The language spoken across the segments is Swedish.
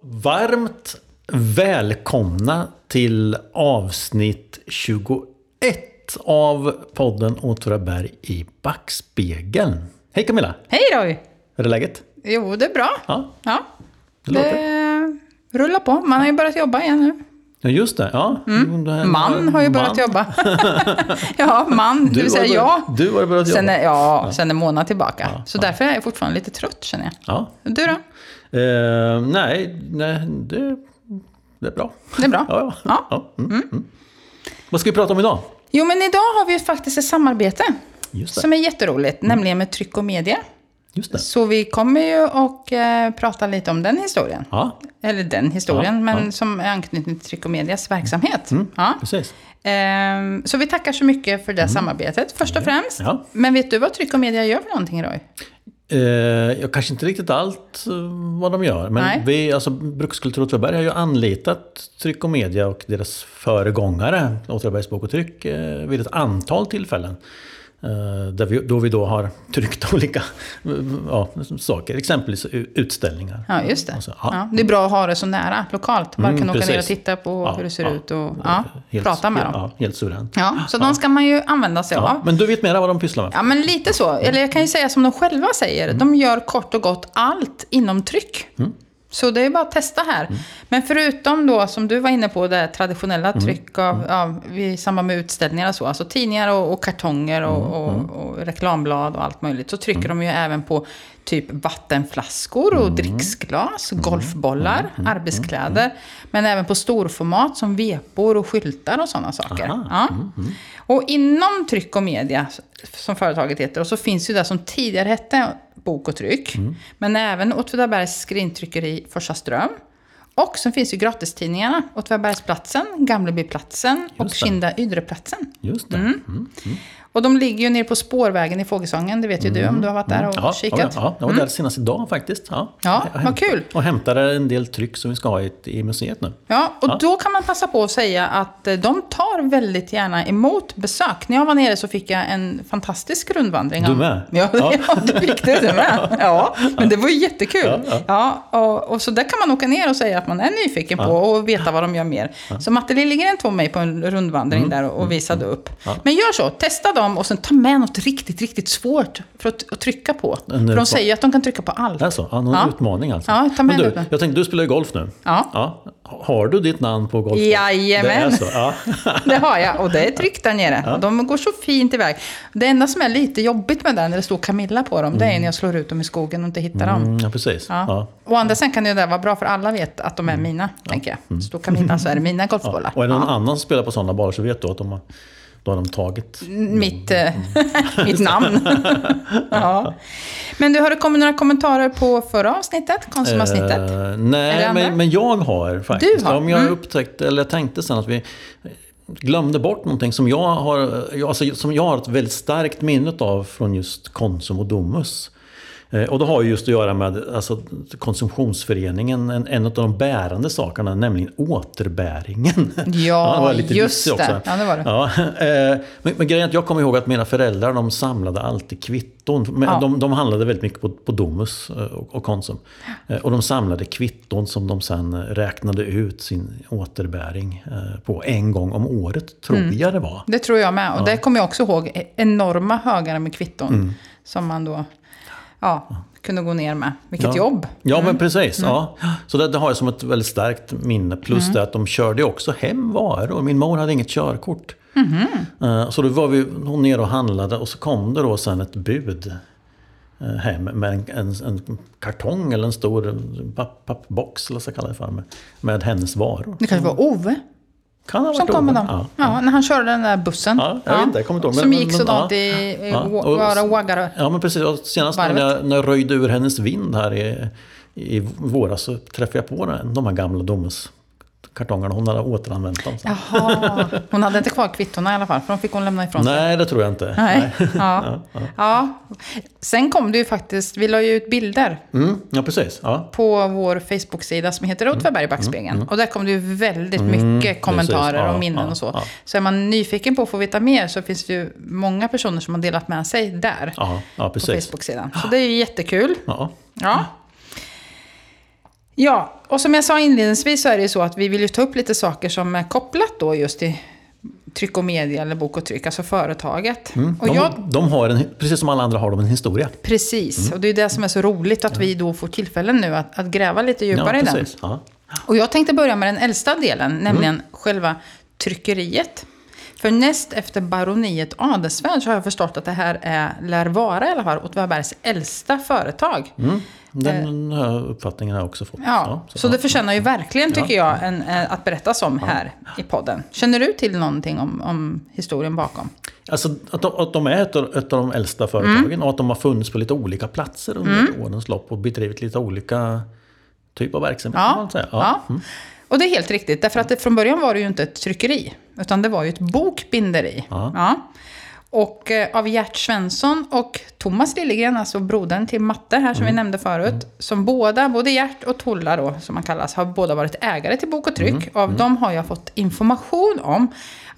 Varmt välkomna till avsnitt 21 av podden Åtvidaberg i backspegeln. Hej Camilla! Hej Roy! Hur är läget? Jo, det är bra. Ja, Ja, det det rullar på. Man har ju börjat jobba igen nu. Ja, just det. Ja. Det här- Man har ju börjat man. jobba. ja, man, det Du vill har säga jag. Du har börjat jobba. Sen är, ja, sen en månad tillbaka. Ja, Så ja. därför är jag fortfarande lite trött känner jag. Ja. Du då? Eh, nej, nej det, det är bra. Det är bra? Ja, ja. Ja. ja. Mm, mm. Vad ska vi prata om idag? Jo, men idag har vi faktiskt ett samarbete. Det. Som är jätteroligt, nämligen med tryck och media. Just det. Så vi kommer ju att eh, prata lite om den historien. Ja, Eller den historien, Ja, men ja. som är anknuten till tryck och medias verksamhet. Mm. Ja. precis. Ehm, Så vi tackar så mycket för det samarbetet, först och främst. Ja. Men vet du vad tryck och media gör för någonting, Roy? Eh, jag kanske inte riktigt allt eh, vad de gör. Men Nej. vi, alltså Brukskultur Åtvidaberg har ju anlitat Tryck och Media och deras föregångare, Åtvidabergs Bok och Tryck, eh, vid ett antal tillfällen. Eh, där vi, då vi då har tryckt olika ja, saker, exempelvis utställningar. Ja, just det. Så, ja. det är bra att ha det så nära, lokalt. Bara Mm, kunna åka ner och titta på Ja, hur det ser ja. ut och ja, Helt- prata med helt, dem. Ja, helt suveränt. Ja, så de ska man ju använda sig Ja, av. men du vet mera vad de pysslar med? Ja, men lite så. Eller jag kan ju säga som de själva säger. Mm. De gör kort och gott allt inom tryck. Så det är bara att testa här. Mm. Men förutom då, som du var inne på, det traditionella Mm. tryck av, av, i samband med utställningar och så. Alltså tidningar och, och kartonger och, Mm. och, och reklamblad och allt möjligt. Så trycker de ju även på typ vattenflaskor Mm. och dricksglas, golfbollar, arbetskläder. Men även på storformat som vepor och skyltar och sådana saker. Aha. Mm, Ja. Och inom tryck och media, som företaget heter, och så finns ju det som tidigare hette Bok och tryck. Mm. Men även Åtvidabergs skrintryckeri Forsaström. Och så finns ju gratistidningarna Åtvidabergsplatsen, Gamlebyplatsen och. Kinda Ydreplatsen. Just det. Mm. Och de ligger ju nere på spårvägen i Fågelsången, det vet ju du om du har varit där och Ja, kikat. ja, ja, jag var där senast idag faktiskt. Ja, Ja, vad kul. Och hämtade en del tryck som vi ska ha i, i museet nu. Ja, och Ja. då kan man passa på att säga att eh, de tar väldigt gärna emot besök. När jag var nere så fick jag en fantastisk rundvandring. Du med? Ja, Ja. ja. du fick det. Du med. Ja, men det var ju jättekul. Ja, och, och så där kan man åka ner och säga att man är nyfiken på och veta vad de gör mer. Så Matte Liljegren tog mig på en rundvandring Mm. där och visade upp. Men gör så, testa dem och sen ta med något riktigt, riktigt svårt för att, att trycka på. En, för de säger att de kan trycka på allt. Alltså, ja, någon Ja. utmaning alltså. Ja, ta med Men du, det. jag tänkte, du spelar ju golf nu. Ja. Har du ditt namn på golf? Jajamän. Det så? Ja. Det har jag och det är tryckt där nere. Och de går så fint iväg. Det enda som är lite jobbigt med den, när det står Camilla på dem, det är när jag slår ut dem i skogen och inte hittar dem. Mm, ja, precis. Ja. Ja. Å andra sidan kan det ju där vara bra för alla vet att de är mina, tänker jag. Står Camilla så är det mina golfbollar. Mm. Och är det någon Ja. annan som spelar på sådana banor så vet du att de har, då har de tagit... Mitt, eh, mitt namn. ja. Men du, har det kommit några kommentarer på förra avsnittet? Konsumavsnittet? Det nej, men, men jag har faktiskt. Du har? Om jag Mm. upptäckte, eller jag tänkte sen att vi glömde bort någonting som jag har, alltså, som jag har ett väldigt starkt minne av från just Konsum och Domus. Eh, Och det har ju just att göra med alltså, konsumtionsföreningen, en, en av de bärande sakerna, nämligen återbäringen. Ja, det var lite just det. Ja, det var det. Ja, eh, men, men grejen är att jag kommer ihåg att mina föräldrar de samlade alltid kvitton. Men Ja. de, de handlade väldigt mycket på, på Domus eh, och, och Konsum. Och de samlade kvitton som de sen räknade ut sin återbäring på en gång om året, tror Mm. jag det var. Det tror jag med. Och det kommer jag också ihåg. e- Enorma högar med kvitton. Mm. Som man då ja, kunde gå ner med. Vilket Ja. jobb! Ja, Mm. men precis. Ja. Så det, det har jag som ett väldigt starkt minne. Plus Mm. det att de körde också hem varor. Min mor hade inget körkort. Eh, Så då var vi hon nere och handlade och så kom det då sen ett bud eh, hem med en, en, en kartong eller en stor papp, pappbox, eller vad ska jag kalla det för, med, med hennes varor. Det kanske var Ove Kan ha som varit kom med dem. Ja. Ja, när han körde den där bussen. Ja, jag vet inte, jag kommer inte ihåg, men- Som gick sådant i, i Ja, men precis. Och senast när jag, när jag röjde ur hennes vind här i, i våras så träffade jag på den, de här gamla Domus kartongerna. Hon hade återanvänt dem. sen. Jaha, hon hade inte kvar kvittorna i alla fall, för de fick hon lämna ifrån sig. Nej, det tror jag inte. Nej. Ja. Ja. Sen kom det ju faktiskt, vi la ju ut bilder Mm, ja, precis. Ja. på vår Facebook-sida som heter Åtvidaberg i backspegeln. Och där kom det ju väldigt mycket kommentarer Mm, precis. Ja, och minnen ja, och så. ja. Så är man nyfiken på att få veta mer så finns det ju många personer som har delat med sig där. Ja, ja, på precis. Facebook-sidan. Så det är ju jättekul. Ja. Ja. Ja, och som jag sa inledningsvis så är det ju så att vi vill ju ta upp lite saker som är kopplat då just till tryck och media eller bok och tryck, alltså företaget. Mm. Och De, jag, de har en, precis som alla andra har de en historia. precis, Mm. och det är det som är så roligt att vi då får tillfällen nu att, att gräva lite djupare i den. Ja. Och jag tänkte börja med den äldsta delen, nämligen Mm. själva tryckeriet. För näst efter baroniet Adelsvärd så har jag förstått att det här är, lär vara i alla fall Åtvidabergs äldsta företag. Mm. Den här uppfattningen har jag också fått. Eh. Ja, så, det förtjänar ju verkligen, tycker jag, en, eh, att berättas om här i podden. Känner du till någonting om, om historien bakom? Alltså att de, att de är ett av, ett av de äldsta företagen Mm. och att de har funnits på lite olika platser under årens lopp och bedrivit lite olika typ av verksamhet. kan Ja, man säga. ja. Mm. Och det är helt riktigt. Därför att det, från början var det ju inte ett tryckeri, utan det var ju ett bokbinderi. Ja. Och eh, av Gert Svensson och Thomas Liljegren, alltså brodern till Matte här som Mm. vi nämnde förut, som båda, både Gert och Tolla då, som man kallas, har båda varit ägare till Bok och Tryck. Mm. Av dem har jag fått information om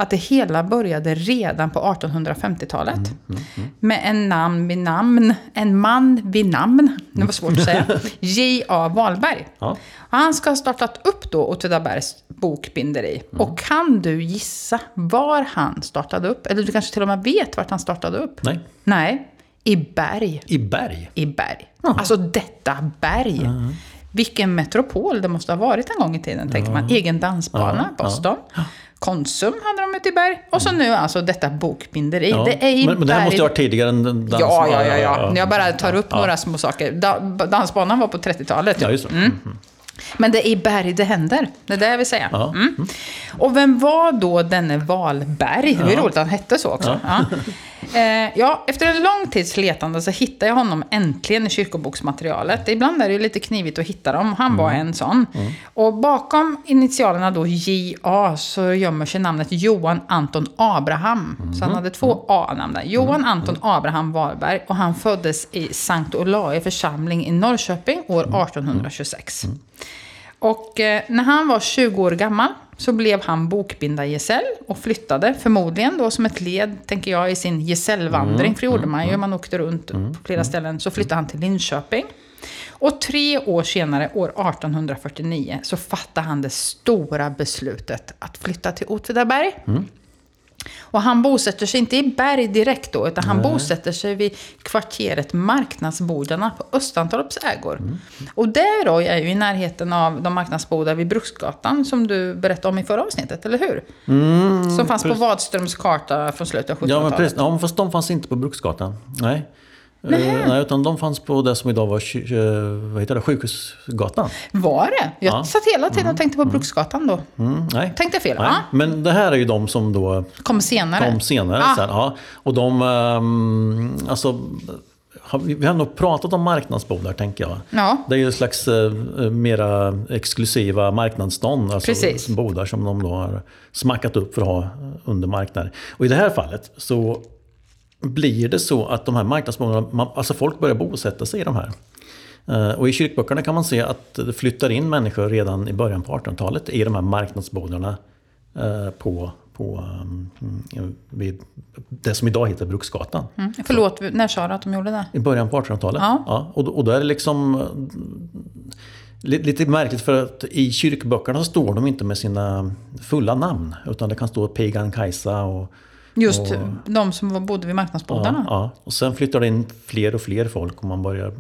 att det hela började redan på 1850-talet. Mm. Med en namn vid namn, en man vid namn, det var svårt att säga, J.A. Wahlberg. Ja. Han ska ha startat upp då Åtvidabergs bokbinderi. Mm. Och kan du gissa var han startade upp? Eller du kanske till och med vet vart han startade upp? Nej, Nej, i Berg. i Berg. I Berg. Alltså detta berg. Vilken metropol det måste ha varit en gång i tiden, tänker man. Egen dansbana, Boston. Konsum hade de ute i Berg. Och så nu alltså detta bokbinderi. Ja. Det är i men, men det här måste ju ha varit tidigare än den dans. Ja, ja, ja, ja. Jag bara tar upp några små saker. Da, dansbanan var på 30-talet. Ja, just det. Mm. Men det är i Berg det händer. Det är det jag vill säga. Ja. Mm. Och vem var då denne Wahlberg? Det var ju roligt att han hette så också. Ja. Eh, ja, efter en lång tids letande så hittade jag honom äntligen i kyrkoboksmaterialet. Ibland är det ju lite knivigt att hitta dem. Han var en sån. Och bakom initialerna då JA så gömmer sig namnet Johan Anton Abraham. Så han hade två A-namn där. Johan Anton Abraham Wahlberg. Och han föddes i Sankt Olae församling i Norrköping år 1826. Och eh, när han var 20 år gammal så blev han bokbindargesäll och flyttade, förmodligen då som ett led, tänker jag, i sin gesällvandring. För det gjorde man ju, man åkte runt på flera ställen. Så flyttade han till Linköping. Och tre år senare, år 1849, så fattade han det stora beslutet att flytta till Åtvidaberg. Och han bosätter sig inte i Berg direkt då, utan han bosätter sig vid kvarteret Marknadsbodarna på Östantorps ägor. Mm. Och det då är ju i närheten av de marknadsbodar vid Bruksgatan som du berättade om i förra avsnittet, eller hur? som fanns på Wadströms karta från slutet av 1700-talet. Mm, Ja, men precis. Ja, fast de fanns inte på Bruksgatan. Nej. Nej. nej, utan de fanns på det som idag var eh, vad heter det, Sjukhusgatan. Var det? Jag Ja. satt hela tiden och tänkte på Bruksgatan då. Mm, nej. Tänkte fel? Nej. Ja. Men det här är ju de som då Kom senare. kom senare. Ah. Sen, ja. Och de, ehm, alltså, vi vi har nog pratat om marknadsbodar tänker jag. Ja. Det är ju en slags eh, mera exklusiva marknadsstånd. Alltså Precis. bodar som de då har smackat upp för att ha under marknaden. Och i det här fallet så blir det så att de här marknadsbodarna, man- alltså folk börjar bosätta sig i de här. Eh, Och i kyrkböckerna kan man se att det flyttar in människor redan i början på 1800-talet i de här marknadsbodarna eh, på, på um, vid det som idag heter Bruksgatan. Mm. Förlåt, när sa du att de gjorde det? I början på 1800-talet. Ja. och, då- och då är det liksom eh, li- lite märkligt för att i kyrkböckerna så står de inte med sina fulla namn. Utan det kan stå Pagan Kajsa och Just Och- de som bodde vid marknadsbodarna? Ja, ja. Och sen flyttar det in fler och fler folk och man börjar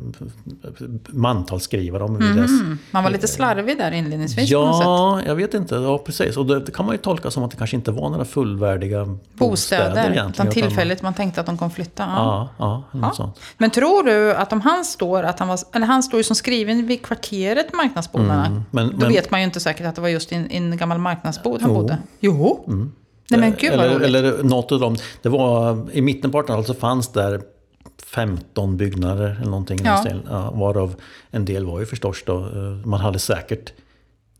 mantalsskriva dem. Mm. Man var lite slarvig där inledningsvis på något sätt. Ja, jag vet inte. Ja, precis. Och det, det kan man ju tolka som att det kanske inte var några fullvärdiga bostäder, Bostäder, egentligen. utan tillfälligt man tänkte att de kom flytta. Ja. Ja, ja, sånt. Men tror du att om han står, att han var, eller han står ju som skriven vid kvarteret Marknadsbodarna. Mm, men- då men- vet man ju inte säkert att det var just i en, gammal marknadsbod han Jo. bodde. Jo! Nej men gud vad eller, eller något av dem. Det var, I mitten på 1800-talet så fanns där 15 byggnader eller någonting. Ja. Ja, varav en del var ju förstås då, eh, man hade säkert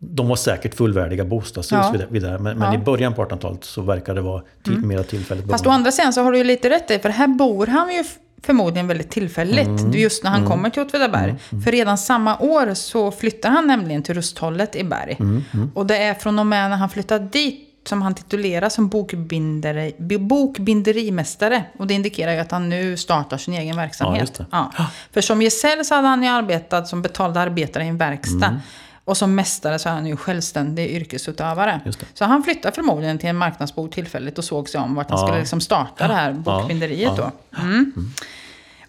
de var säkert fullvärdiga bostadshus Ja. vid det, vid det. Men, men Ja. Mm. i början på 1800-talet så verkar det vara till, mera tillfälligt Fast å boende. andra sidan så har du ju lite rätt i, för här bor han ju förmodligen väldigt tillfälligt. Mm. Just när han kommer till Åtvidaberg. För redan samma år så flyttar han nämligen till Rusthållet i Berg. Mm, Och det är från och med när han flyttar dit som han tituleras som bokbinderi, bi- bokbinderimästare. Och det indikerar ju att han nu startar sin egen verksamhet. Ja. Ja. För som gesäll så hade han ju arbetat som betald arbetare i en verkstad. Mm. Och som mästare så är han ju självständig yrkesutövare. Så han flyttar förmodligen till en marknadsbod tillfälligt och såg sig om vart han Ja. skulle liksom starta det här bokbinderiet då. Mm.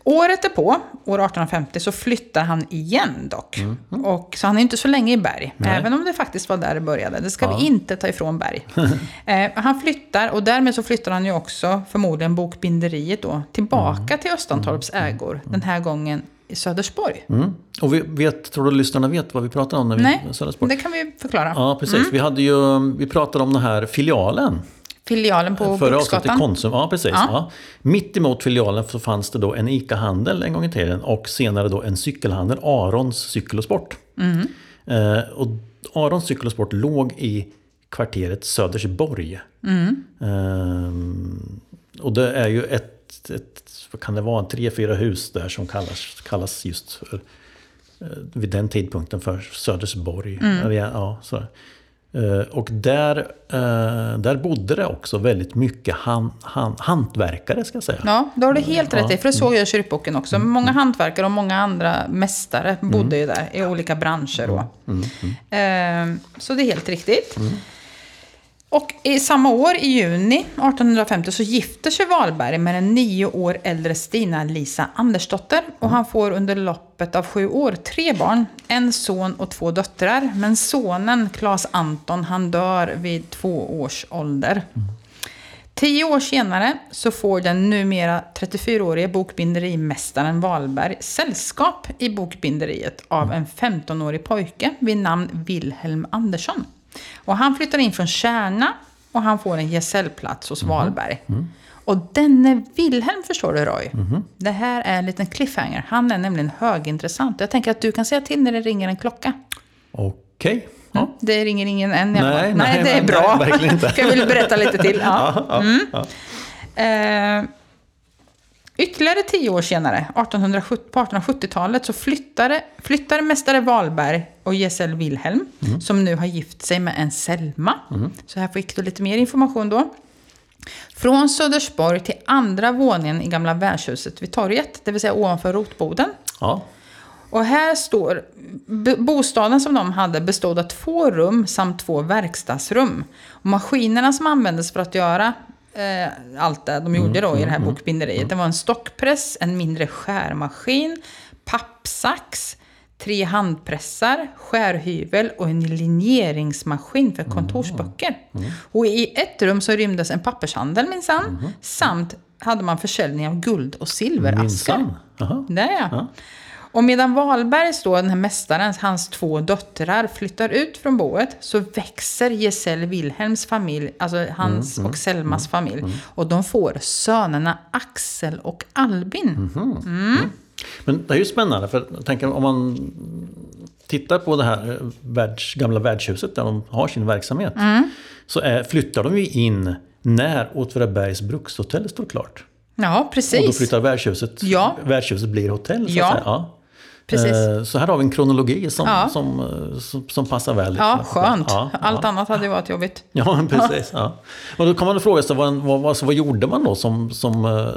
Året därpå, år 1850, så flyttar han igen dock. Och, så han är inte så länge i Berg, Mm. Nej. även om det faktiskt var där det började. Det ska Ja. vi inte ta ifrån Berg. eh, han flyttar, och därmed så flyttar han ju också förmodligen bokbinderiet då tillbaka till Östantorps ägor. Den här gången i Södersborg. Mm. Och vi vet, tror du lyssnarna vet vad vi pratar om när vi Nej, Södersport? det kan vi förklara. Ja, precis. Vi, hade ju, vi pratade om den här filialen. Filialen på Förra Bruksgatan. Konsum. Ja, precis. Ja. Ja. Mitt emot filialen så fanns det då en ICA-handel en gång i tiden och senare då en cykelhandel, Arons cykel och sport. Mm. Eh, och Arons cykel och sport låg i kvarteret Södersborg. Mm. Eh, och det är ju ett, ett vad kan det vara, tre, fyra hus där som kallas, kallas just för, eh, vid den tidpunkten för Södersborg. Mm. Ja, så. Eh, Och där, eh, där bodde det också väldigt mycket han, han, hantverkare ska jag säga. Ja, det har du helt rätt i. För det såg jag i kyrkboken också. Många hantverkare och många andra mästare bodde ju där i olika branscher. Då. Ehm, Så det är helt riktigt. Och i samma år, i juni 1850, så gifter sig Wahlberg med den nio år äldre Stina-Lisa Andersdotter. Och han får under loppet av sju år tre barn, en son och två döttrar. Men sonen, Claes Anton, han dör vid två års ålder. Tio år senare så får den numera 34-årige bokbinderimästaren Wahlberg sällskap i bokbinderiet av en 15-årig pojke vid namn Wilhelm Andersson. Och han flyttar in från Kärna och han får en gesällplats hos Wahlberg. Och denne Wilhelm förstår du Roy, det här är en liten cliffhanger. Han är nämligen högintressant. Jag tänker att du kan säga till när det ringer en klocka. Okej. Ja. Det ringer ingen än Nej, nej, Nej, det är bra. nej, verkligen inte. Jag vill berätta lite till. Ja. Ja, Mm. ja, Eh, ytterligare tio år senare, 1870, på 1870-talet, så flyttade, flyttade mästare Wahlberg och Gesell Wilhelm, Mm. som nu har gift sig med en Selma. Så här fick du lite mer information då. Från Södersborg till andra våningen i gamla värdshuset vid torget, det vill säga ovanför rotboden. ja. Och här står, bostaden som de hade bestod av två rum samt två verkstadsrum. Och maskinerna som användes för att göra eh, allt det de gjorde då i det här bokbinderiet, det var en stockpress, en mindre skärmaskin, pappsax, tre handpressar, skärhyvel och en linjeringsmaskin för kontorsböcker. Och i ett rum så rymdes en pappershandel minsann, samt hade man försäljning av guld och silveraskar. Minsann. Jaha. Ja. Och medan Wahlbergs då, den här mästaren, hans två döttrar flyttar ut från boet så växer Gesell Wilhelms familj, alltså hans och Selmas familj. Och de får sönerna Axel och Albin. Men det är ju spännande för tänker om man tittar på det här eh, världs, gamla värdshuset där de har sin verksamhet. Mm. Så är, flyttar de ju in när Åtvidabergs brukshotell står klart. Ja, Och då precis. flyttar värdshuset, Ja. värdshuset blir hotell så Ja. att säga. Ja. Precis. Eh, Så här har vi en kronologi som, Ja. som, eh, som, som passar väl. Ja, skönt. Ja, Allt ja. annat hade ju varit jobbigt. Ja, men precis. Ja. Och då kan man fråga sig, vad, vad, vad, vad gjorde man då som, som eh,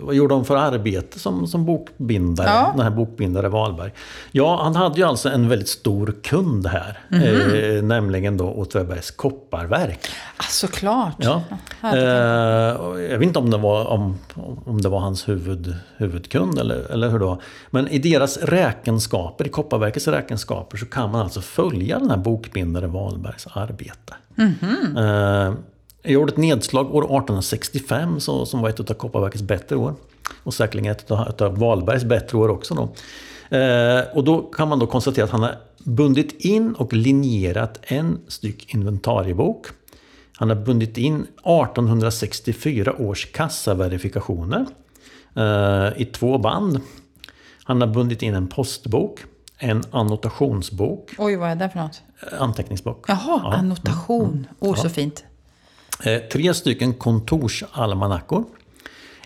vad gjorde de för arbete som, som bokbindare, den här bokbindare Wahlberg? Ja, han hade ju alltså en väldigt stor kund här, Mhm. eh, nämligen då Åtvidabergs kopparverk. Ah, såklart. Ja. Eh, jag vet inte om det var, om, om det var hans huvud, huvudkund eller, eller hur det var. Men i deras räkenskaper, i Kopparverkets räkenskaper, så kan man alltså följa den här bokbindare Wahlbergs arbete. Eh, jag gjorde ett nedslag år 1865 så, som var ett av Kopparverkets bättre år. Och säkerligen ett av, ett av Wahlbergs bättre år också. Då. Eh, och då kan man då konstatera att han har bundit in och linjerat en styck inventariebok. Han har bundit in 1864 års kassaverifikationer eh, i två band. Han har bundit in en postbok, en annotationsbok, Oj, vad är det för något? eh, anteckningsbok. Jaha, Ja. Mm. annotation. Oh, så fint. Eh, tre stycken kontorsalmanackor.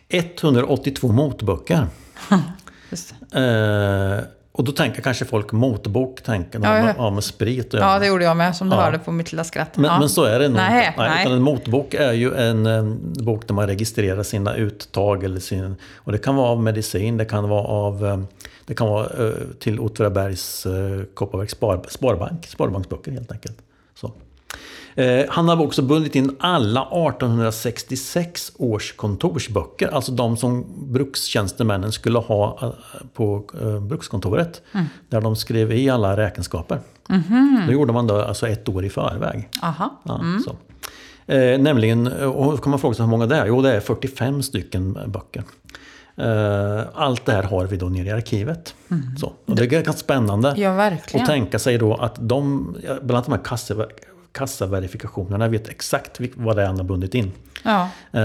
182 motböcker. Just. Eh, och då tänker kanske folk motbok, tänker de Ja, ja. med, sprit och Ja, det gjorde jag med, som du Ja. hörde på mitt lilla skratt. Men, ja. men så är det nog Nej, inte. nej. En motbok är ju en, en bok där man registrerar sina uttag. Eller sin, och det kan vara av medicin, det kan vara av eh, Det kan vara eh, till Åtvidabergs eh, Kopparbergs spar, Sparbank, Sparbanksböcker helt enkelt. Eh, han har också bundit in alla 1866 års kontorsböcker, alltså de som brukstjänstemännen skulle ha eh, på eh, brukskontoret. Mm. Där de skrev i alla räkenskaper. Mm -hmm. Det gjorde man då alltså ett år i förväg. Aha. Ja, mm. så. Eh, nämligen, och kan man fråga sig hur många det är? Jo, det är 45 stycken böcker. Eh, allt det här har vi då nere i arkivet. Mm. Så, och det är ganska spännande ja, att tänka sig då att de, bland annat de här kassa, kassaverifikationerna, vet exakt vad det är han har bundit in. Ja. Uh,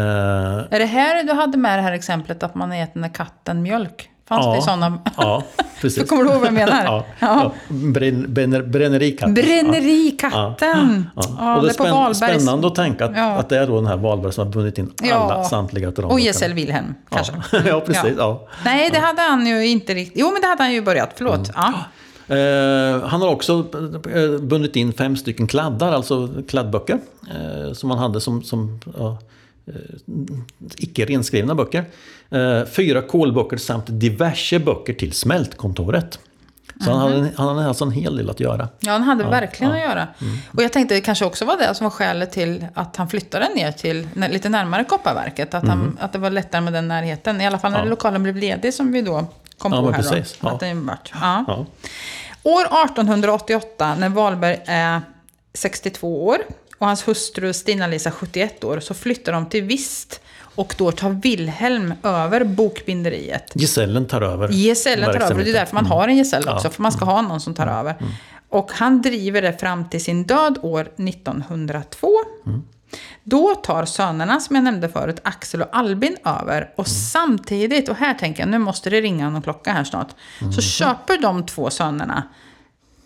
är det här du hade med det här exemplet att man äter när katten mjölk? Fanns ja, det sådana? Ja, precis. Så kommer du ihåg vad jag menar? ja, ja. Brän, brännerikatten. Brännerikatten! Ja, ja. och det är, spänn, spännande att tänka att, att det är då den här Wahlberg som har bundit in alla, samtliga av Och Gesell Wilhelm, kanske. Ja, precis. Nej, det hade han ju inte riktigt. Jo, men det hade han ju börjat. Förlåt. Mm. Eh, han har också eh, bundit in fem stycken kladdar, alltså kladdböcker. Eh, som han hade som, som ja, Eh, icke renskrivna böcker. Eh, fyra kolböcker samt diverse böcker till smältkontoret. Så mm. han, hade, han hade alltså en hel del att göra. Ja, han hade ja, verkligen ja. att göra. Mm. Och jag tänkte det kanske också var det som var skälet till att han flyttade ner till lite närmare Kopparverket. Att, han, mm. att det var lättare med den närheten. I alla fall när ja. lokalen blev ledig som vi då kom på här. Precis. Då, att det vart. Ja. År 1888 när Wahlberg är 62 år och hans hustru Stina-Lisa 71 år så flyttar de till Vist. Och då tar Wilhelm över bokbinderiet. Gesällen tar över. Gesällen tar över. Det är därför man har en gesäll också. Ja. För man ska ha någon som tar över. Mm. Och han driver det fram till sin död år 1902. Mm. Då tar sönerna, som jag nämnde förut, Axel och Albin över. Och mm. samtidigt, och här tänker jag, nu måste det ringa någon klocka här snart. Mm. Så köper de två sönerna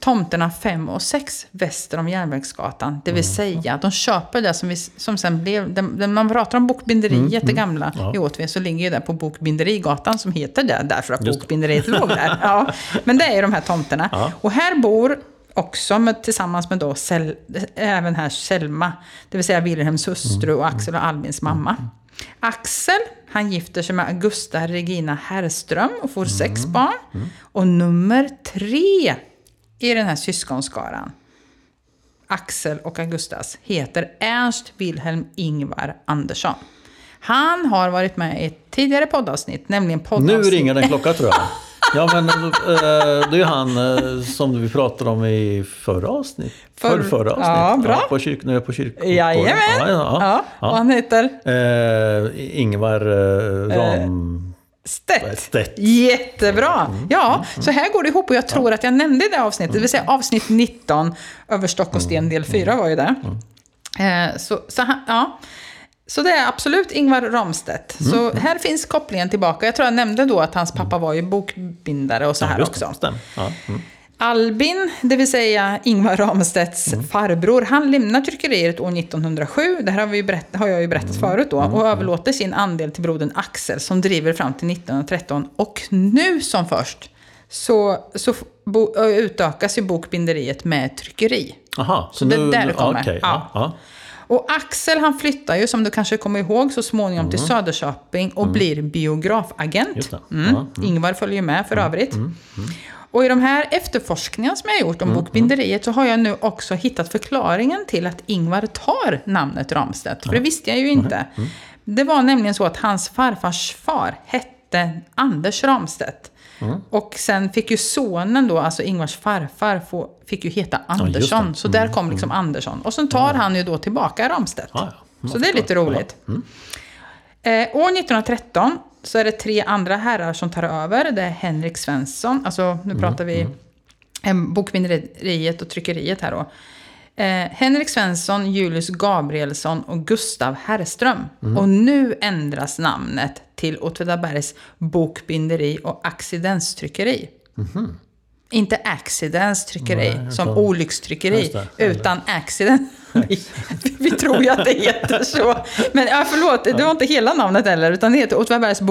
tomterna 5 och 6 väster om Järnvägsgatan. Det vill mm. säga, de köper det som, vi, som sen blev... Den, man pratar om Bokbinderiet, mm. det gamla ja. i Åtvid, så ligger ju det på Bokbinderigatan som heter det, därför att Just. Bokbinderiet låg där. Ja. Men det är de här tomterna. Ja. Och här bor också med, tillsammans med då Sel, även här Selma, det vill säga Wilhelms hustru och Axel och Albins mamma. Mm. Axel, han gifter sig med Augusta Regina Herrström och får sex mm. barn. Mm. Och nummer tre i den här syskonskaran, Axel och Augustas, heter Ernst Wilhelm Ingvar Andersson. Han har varit med i ett tidigare poddavsnitt, nämligen poddavsnitt... Nu ringer den klocka tror jag. Ja men äh, det är han äh, som vi pratade om i förra avsnitt. För, för förra avsnitt. Ja, bra. Ja, på kyrk, nu är jag på kyrkogården. Jajamän. Ja, ja, ja. ja. Och han heter? Äh, Ingvar Ram... Stedt. Stedt. Jättebra! Mm. Ja, så här går det ihop och jag tror att jag nämnde det avsnittet, det vill säga avsnitt 19, över stock och sten del 4 var ju det. Eh, så, så, ja. Så det är absolut Ingvar Ramstedt. Så här finns kopplingen tillbaka. Jag tror jag nämnde då att hans pappa var ju bokbindare och så här också. Ja, mm. Albin, det vill säga Ingvar Ramstedts mm. farbror, han lämnar tryckeriet år 1907. Det här har, vi berätt, har jag ju berättat mm. förut då. Mm. Och överlåter sin andel till brodern Axel som driver fram till 1913. Och nu som först så, så bo, utökas ju bokbinderiet med tryckeri. Aha, så, så nu, det är där det kommer. Okay, ja. Ja. Och Axel han flyttar ju, som du kanske kommer ihåg, så småningom mm. till Söderköping och mm. blir biografagent. Mm. Ingvar följer med för övrigt. Och i de här efterforskningarna som jag har gjort om mm, bokbinderiet så har jag nu också hittat förklaringen till att Ingvar tar namnet Ramstedt. För det visste jag ju inte. Mm. Det var nämligen så att hans farfars far hette Anders Ramstedt. Mm. Och sen fick ju sonen då, alltså Ingvars farfar, få, fick ju heta Andersson. Ja, så där kom mm, liksom mm. Andersson. Och sen tar han ju då tillbaka Ramstedt. Ja, ja. Så det är lite roligt. Eh, år 1913 så är det tre andra herrar som tar över. Det är Henrik Svensson, alltså nu pratar vi mm. bokbinderiet och tryckeriet här då. Eh, Henrik Svensson, Julius Gabrielsson och Gustav Herrström. Mm. Och nu ändras namnet till Åtvidabergs bokbinderi och accidenstryckeri. Mm. Inte accidents tryckeri, Nej, som olyckstryckeri, utan accident. Vi tror ju att det heter så. Men ja, förlåt, det var inte hela namnet heller, utan det heter Åtvidabergs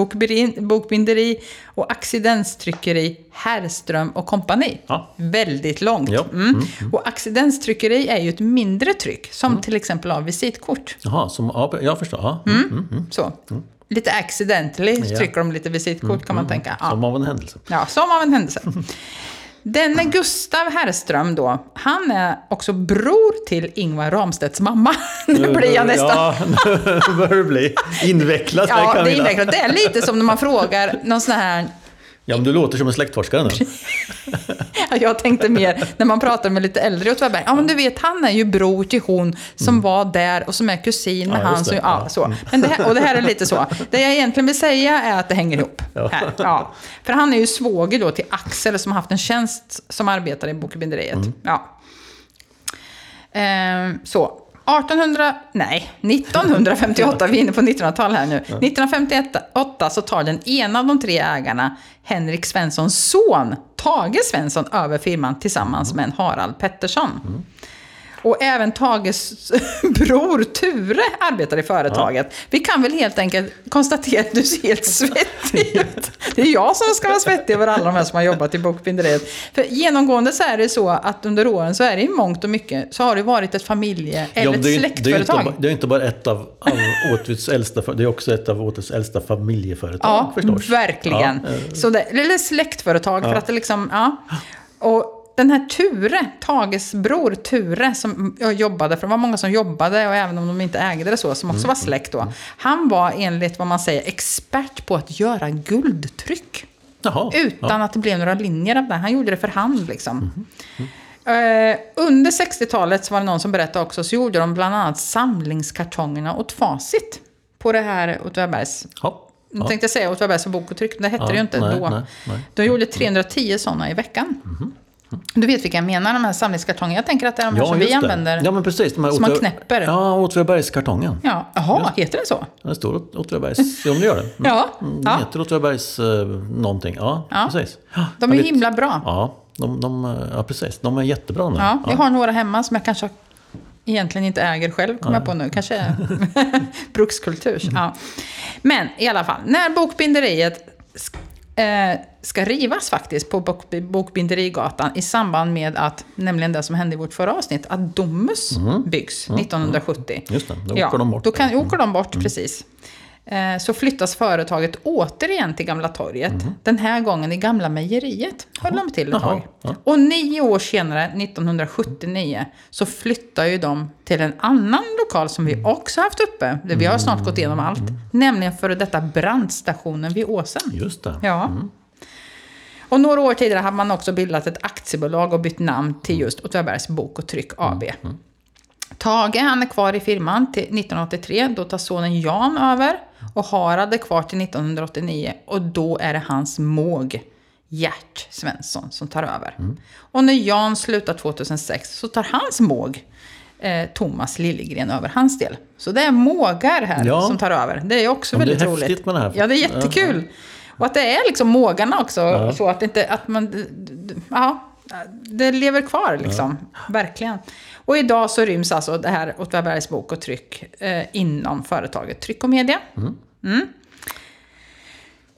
bokbinderi och accidenstryckeri Herrström och kompani. Ja. Väldigt långt. Ja. Mm. Mm, mm. Och accidenstryckeri är ju ett mindre tryck, som mm. till exempel av visitkort. Jaha, som, ja, jag förstår. Ja. Mm. Mm, så. lite accidentally trycker de lite visitkort kan man tänka. Som av en händelse. Ja, som av en händelse. Denne Gustav Herrström då, han är också bror till Ingvar Ramstedts mamma. Nu blir jag nästan... Ja, nu börjar det bli invecklat Ja, det är invecklat. Det är lite som när man frågar någon sån här... Ja, men du låter som en släktforskare nu. Jag tänkte mer när man pratar med lite äldre i Åtvidaberg. Ja, men du vet, han är ju bror till hon som var där och som är kusin med Mm. Ja, han som... Ja, så. Men det här, och det här är lite så. Det jag egentligen vill säga är att det hänger ihop. Här, ja. För han är ju svåger då till Axel som har haft en tjänst som arbetar i bokbinderiet. Mm. Ja. Ehm, så. 1800, nej, 1958, vi är inne på 1900-tal här nu. 1958 så tar den ena av de tre ägarna, Henrik Svenssons son, Tage Svensson, över firman tillsammans med en Harald Pettersson. Och även Tages bror Ture arbetar i företaget. Vi kan väl helt enkelt konstatera att du ser helt svettig ut. Det är jag som ska vara svettig över alla de här som har jobbat i bokbinderiet. För genomgående så är det så att under åren så är det i mångt och mycket så har det varit ett familje eller det, ett ju- det, är inte, släktföretag. bara- det är inte bara ett av, av Åtvids äldsta, det är också ett av Åtvids äldsta familjeföretag Ja, förstås. verkligen. Ja, eh, Så det, eller släktföretag för att det liksom, ja. Och den här Ture, Tages bror Ture, som jag jobbade för, det var många som jobbade och även om de inte ägde det så, som också var släkt då. Han var enligt vad man säger expert på att göra guldtryck. Jaha, Utan att det blev några linjer av det. Han gjorde det för hand liksom. Eh, under 60-talet så var det någon som berättade också, så gjorde de bland annat samlingskartongerna åt Facit. På det här Åtvidabergs Ja, jag ja. tänkte säga Åtvidabergs bok och tryck, men det hette Ja, det ju inte nej, då. nej, nej. De gjorde 310 sådana i veckan. Du vet vilka jag menar, de här samlingskartongerna. Jag tänker att det är de här som vi det. använder. Ja, men precis. De här som man knäpper. Ja, Åtvidabergskartongen. Ja, jaha, heter det så? Det står Åt- Åtvidabergs, ja, om det gör det. Ja, Mm, ja. Det heter Åtvidabergs eh, någonting. Ja, Ja. precis. De är ja, himla bra. Ja, de, de, eh, ja, precis. De är jättebra nu. Ja, jag har några hemma som jag kanske egentligen inte äger själv, kommer jag på nu. Kanske brukskultur. Ja. Men i alla fall, när bokbinderiet ska rivas faktiskt på bok, Bokbinderigatan i samband med att, nämligen det som hände i vårt förra avsnitt, att Domus byggs 1970. Just det, då åker de bort. Då kan, åker de bort, precis. Eh, Så flyttas företaget återigen till Gamla torget. Den här gången i Gamla mejeriet höll de till ett tag. ja. Och nio år senare, 1979, så flyttar ju de till en annan lokal som vi också haft uppe. Vi har snart gått igenom allt. Nämligen före detta brandstationen vid Åsen. Just det. Ja. Och några år tidigare hade man också bildat ett aktiebolag och bytt namn till just Åtvidabergs Bok och Tryck AB. Tage han är kvar i firman till 1983, då tar sonen Jan över. Och Harald är kvar till 1989 och då är det hans måg, Gert Svensson, som tar över. Och när Jan slutar 2006 så tar hans måg, eh, Thomas Liljegren, över hans del. Så det är mågar här Ja. som tar över. Det är också Ja, men det är väldigt roligt. häftigt med det här. Ja, det är jättekul. Och att det är liksom mågarna också, så att inte, att man, ja, det lever kvar liksom. Verkligen. Och idag så ryms alltså det här Åtvidabergs bok och tryck eh, inom företaget Tryck och Media. Mm.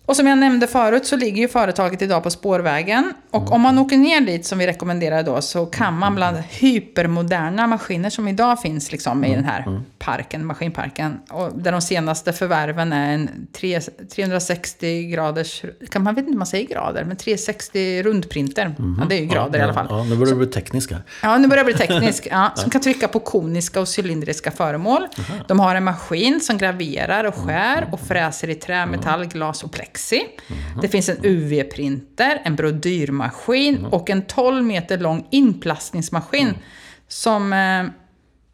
Och som jag nämnde förut så ligger ju företaget idag på spårvägen. Och om man åker ner dit, som vi rekommenderar då, så kan man bland hypermoderna maskiner som idag finns liksom i den här parken, maskinparken. Och där de senaste förvärven är en tre- 360 graders, kan man vet inte om man säger grader, men 360 rundprinter. Ja, det är ju grader i alla fall. Ja, nu börjar det bli tekniska. Ja, nu börjar det bli teknisk. Ja, som kan trycka på koniska och cylindriska föremål. De har en maskin som graverar och skär och fräser i trä, metall, glas och plexi. Det finns en UV-printer, en brodyrmaskin och en 12 meter lång inplastningsmaskin som... eh,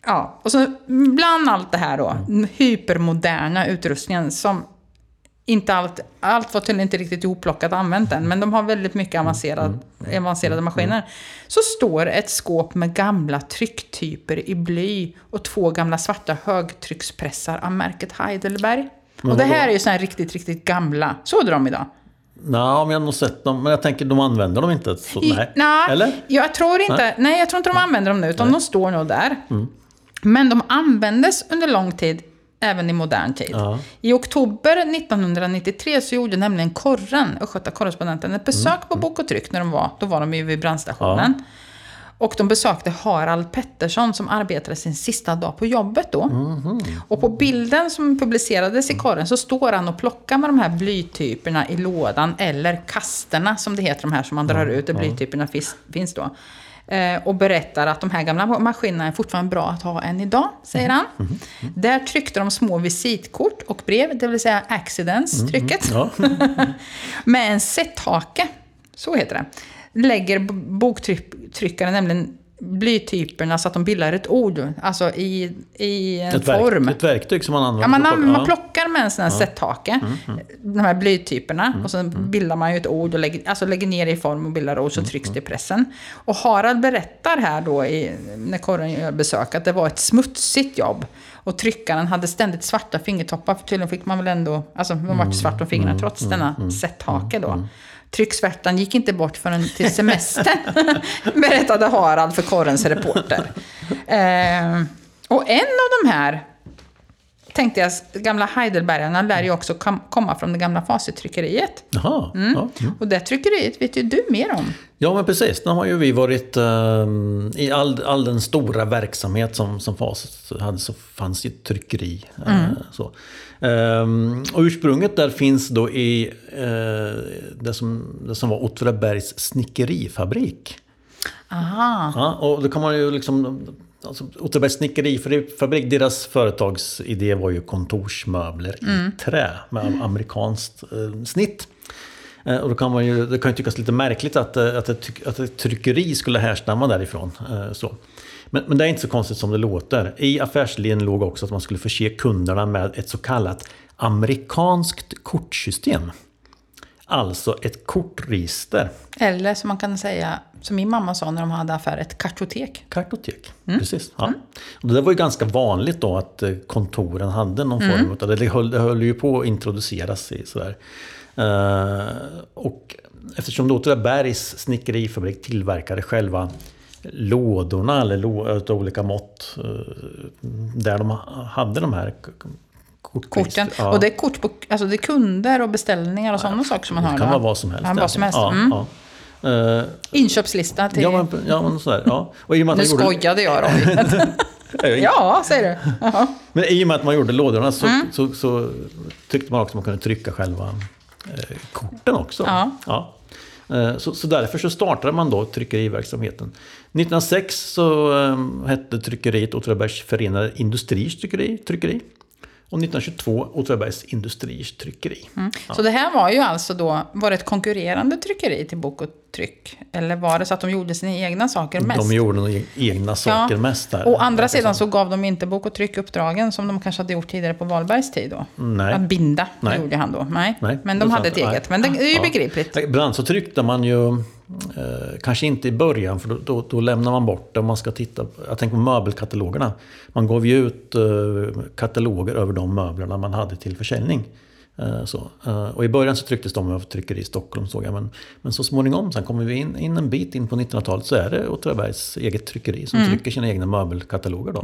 Ja, och så bland allt det här då, den hypermoderna utrustningen som inte allt, allt var tydligen inte riktigt ihopplockat och använt än, men de har väldigt mycket avancerad, avancerade maskiner. Så står ett skåp med gamla trycktyper i bly och två gamla svarta högtryckspressar av märket Heidelberg. Men och det här är ju såna här riktigt, riktigt gamla. Såg du dem idag? Nej, men jag har nog sett dem. Men jag tänker, de använder dem inte. Så, nej. nej, Eller? Jag tror inte, nej. jag tror inte de använder dem nu, utan de står nog där. Mm. Men de användes under lång tid, även i modern tid. Ja. I oktober 1993 så gjorde nämligen Korren, Östgöta korrespondenten, ett besök Mm. på Bok och Tryck när de var, då var de ju vid brandstationen. Och de besökte Harald Pettersson som arbetade sin sista dag på jobbet då. Och på bilden som publicerades i korren så står han och plockar med de här blytyperna i lådan, eller kasterna som det heter, de här som man drar ut, där blytyperna finns då. Eh, och berättar att de här gamla maskinerna är fortfarande bra att ha än idag, säger han. Där tryckte de små visitkort och brev, det vill säga accidents-trycket. Ja. Med en set-hake, så heter det, lägger boktryckaren nämligen blytyperna så att de bildar ett ord, alltså i, i en Ett, verk, form. ett verktyg som man använder. Ja, man, att man plocka- plockar med en sån här set-hake, de här blytyperna, och sen bildar man ju ett ord och lägger, alltså lägger ner det i form och bildar ord, så trycks det i pressen. Och Harald berättar här då, i, när korren gör besök, att det var ett smutsigt jobb. Och tryckaren hade ständigt svarta fingertoppar, för tydligen fick man väl ändå, alltså de var svart om fingrarna trots denna set-hake då. Trycksvärtan gick inte bort förrän till semestern, berättade Harald för korrens reporter. Eh, och en av de här tänkte jag, gamla Heidelbergarna lär ju också kom, komma från det gamla Facit-tryckeriet. Jaha. Ja, mm. Och det tryckeriet vet ju du mer om. ja, men precis. Nu har ju vi varit... ehm, I all, all den stora verksamhet som, som Facit hade så fanns ju tryckeri. eh, så. Ehm, och ursprunget där finns då i eh, det, som, det som var Åtvidabergs snickerifabrik. Aha. Ja, och då kan man ju liksom... Alltså, Åtvidabergs snickerifabrik, deras företagsidé var ju kontorsmöbler i trä med amerikanskt eh, snitt. Eh, och då kan man ju, det kan ju tyckas lite märkligt att, eh, att, ett, att ett tryckeri skulle härstamma därifrån. Eh, så. Men, men det är inte så konstigt som det låter. I affärsidén låg också att man skulle förse kunderna med ett så kallat amerikanskt kortsystem. Alltså ett kortregister. Eller som man kan säga, som min mamma sa när de hade affär, ett kartotek. Kartotek, precis. Ja. Och det var ju ganska vanligt då att eh, kontoren hade någon form av det. Höll, det höll ju på att introduceras i sådär. Eh, och eftersom då Åtvidabergs snickerifabrik tillverkade själva lådorna eller lå, av olika mått eh, där de hade de här k- k- kortregister. Korten. Ja. Och det är kort på, alltså det är kunder och beställningar och sådana saker som man har. Det kan vara vad som helst. Ja, vad som helst. Ja, Mm. ja. Eh, Inköpslista till... ja, men, ja, men sådär. Ja. Och i och med att nu gjorde- skojade jag då. Ja, säger du. Jaha. Men i och med att man gjorde lådorna så, Mm. så, så tyckte man också att man kunde trycka själva eh, korten också. Ja. Eh, Så, så därför så startade man då tryckeriverksamheten. 1906 så eh, hette tryckeriet Åtvidabergs Förenade Industriers tryckeri, tryckeri. Och 1922 Åtvidabergs Industriers tryckeri. Så det här var ju alltså då, var det ett konkurrerande tryckeri till Bok och Tryck? Eller var det så att de gjorde sina egna saker mest? De gjorde nog egna saker mest där. Å andra sidan så gav de inte Bok och Tryck-uppdragen som de kanske hade gjort tidigare på Wahlbergs tid då? Nej. Att binda, Nej. gjorde han då. Nej, Nej, men de hade sant. ett eget. Men det är ju Ja. begripligt. Ibland så tryckte man ju, eh, kanske inte i början för då, då, då lämnar man bort det. Man ska titta, jag tänker på möbelkatalogerna. Man gav ju ut eh, kataloger över de möblerna man hade till försäljning. Eh, så. Eh, och i början så trycktes de av tryckeri i Stockholm såg jag. Men, men så småningom, sen kommer vi in, in en bit in på 1900-talet så är det Åtvidabergs eget tryckeri som trycker sina egna möbelkataloger. Då.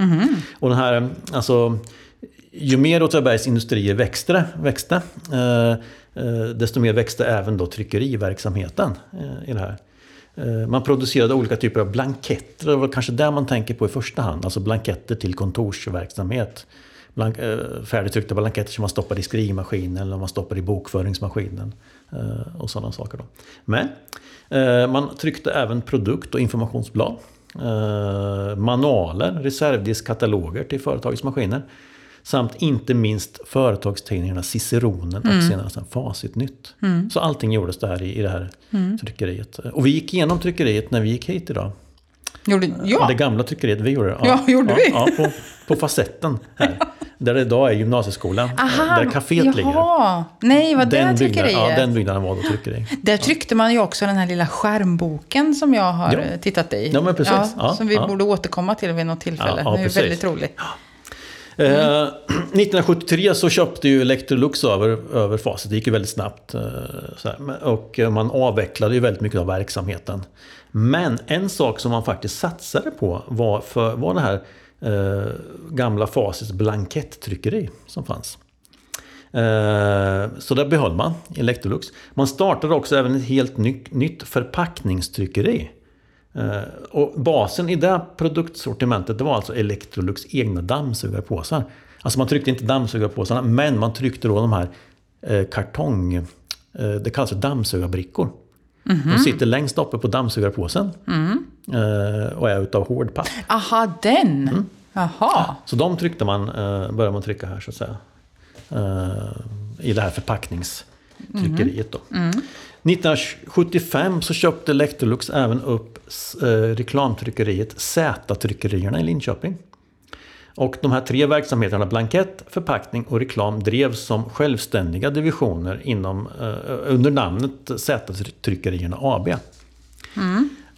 Och den här, alltså, ju mer Åtvidabergs industrier växte, växte eh, eh, Eh, desto mer växte även då tryckeriverksamheten eh, i det här. Eh, Man producerade olika typer av blanketter, det var kanske där man tänker på i första hand. Alltså blanketter till kontorsverksamhet. Blank, eh, färdigtryckta blanketter som man stoppar i skrivmaskinen eller man stoppar i bokföringsmaskinen. eh, Och sådana saker. Då. Men eh, man tryckte även produkt och informationsblad. eh, Manualer, reservdiskkataloger till företagets maskiner. Samt inte minst företagstidningarna Ciceronen och senare sen Facitnytt. Så allting gjordes där i, i det här tryckeriet. Och vi gick igenom tryckeriet när vi gick hit idag. Gjorde, ja, Det gamla tryckeriet, vi gjorde det. Ja, gjorde vi? Ja, på, på facetten här. Där det idag är gymnasieskolan. Aha, där kaféet ligger. jaha. Nej, vad det Den tryckeriet? byggnaden, ja, den byggnaden var då tryckeri. Där tryckte man ju också den här lilla skärmboken som jag har Ja. eh, tittat i. Ja, men precis. Ja, som vi ja. borde återkomma till vid något tillfälle. Ja, ja, det är väldigt roligt. Eh, 1973 så köpte ju Electrolux över, över Facit. Det gick ju väldigt snabbt. eh, så här. Och eh, man avvecklade ju väldigt mycket av verksamheten. Men en sak som man faktiskt satsade på var, för, var det här eh, gamla Facits blanketttryckeri som fanns. Eh, så det behöll man, Electrolux. Man startade också även ett helt nytt förpackningstryckeri. Eh, och basen i det produktsortimentet det var alltså Electrolux egna dammsugarpåsar. Alltså man tryckte inte dammsugarpåsarna men man tryckte då de här eh, kartong... Eh, det kallas för dammsugarbrickor. De sitter längst uppe på dammsugarpåsen. Eh, och är utav hård papp. Aha, den! Mm. Jaha. Så de tryckte man, började man trycka här så att säga. I det här förpackningstryckeriet då. 1975 så köpte Electrolux även upp eh, reklamtryckeriet Z-tryckerierna i Linköping. Och de här tre verksamheterna, blankett, förpackning och reklam, drevs som självständiga divisioner inom, eh, under namnet Z-tryckerierna AB.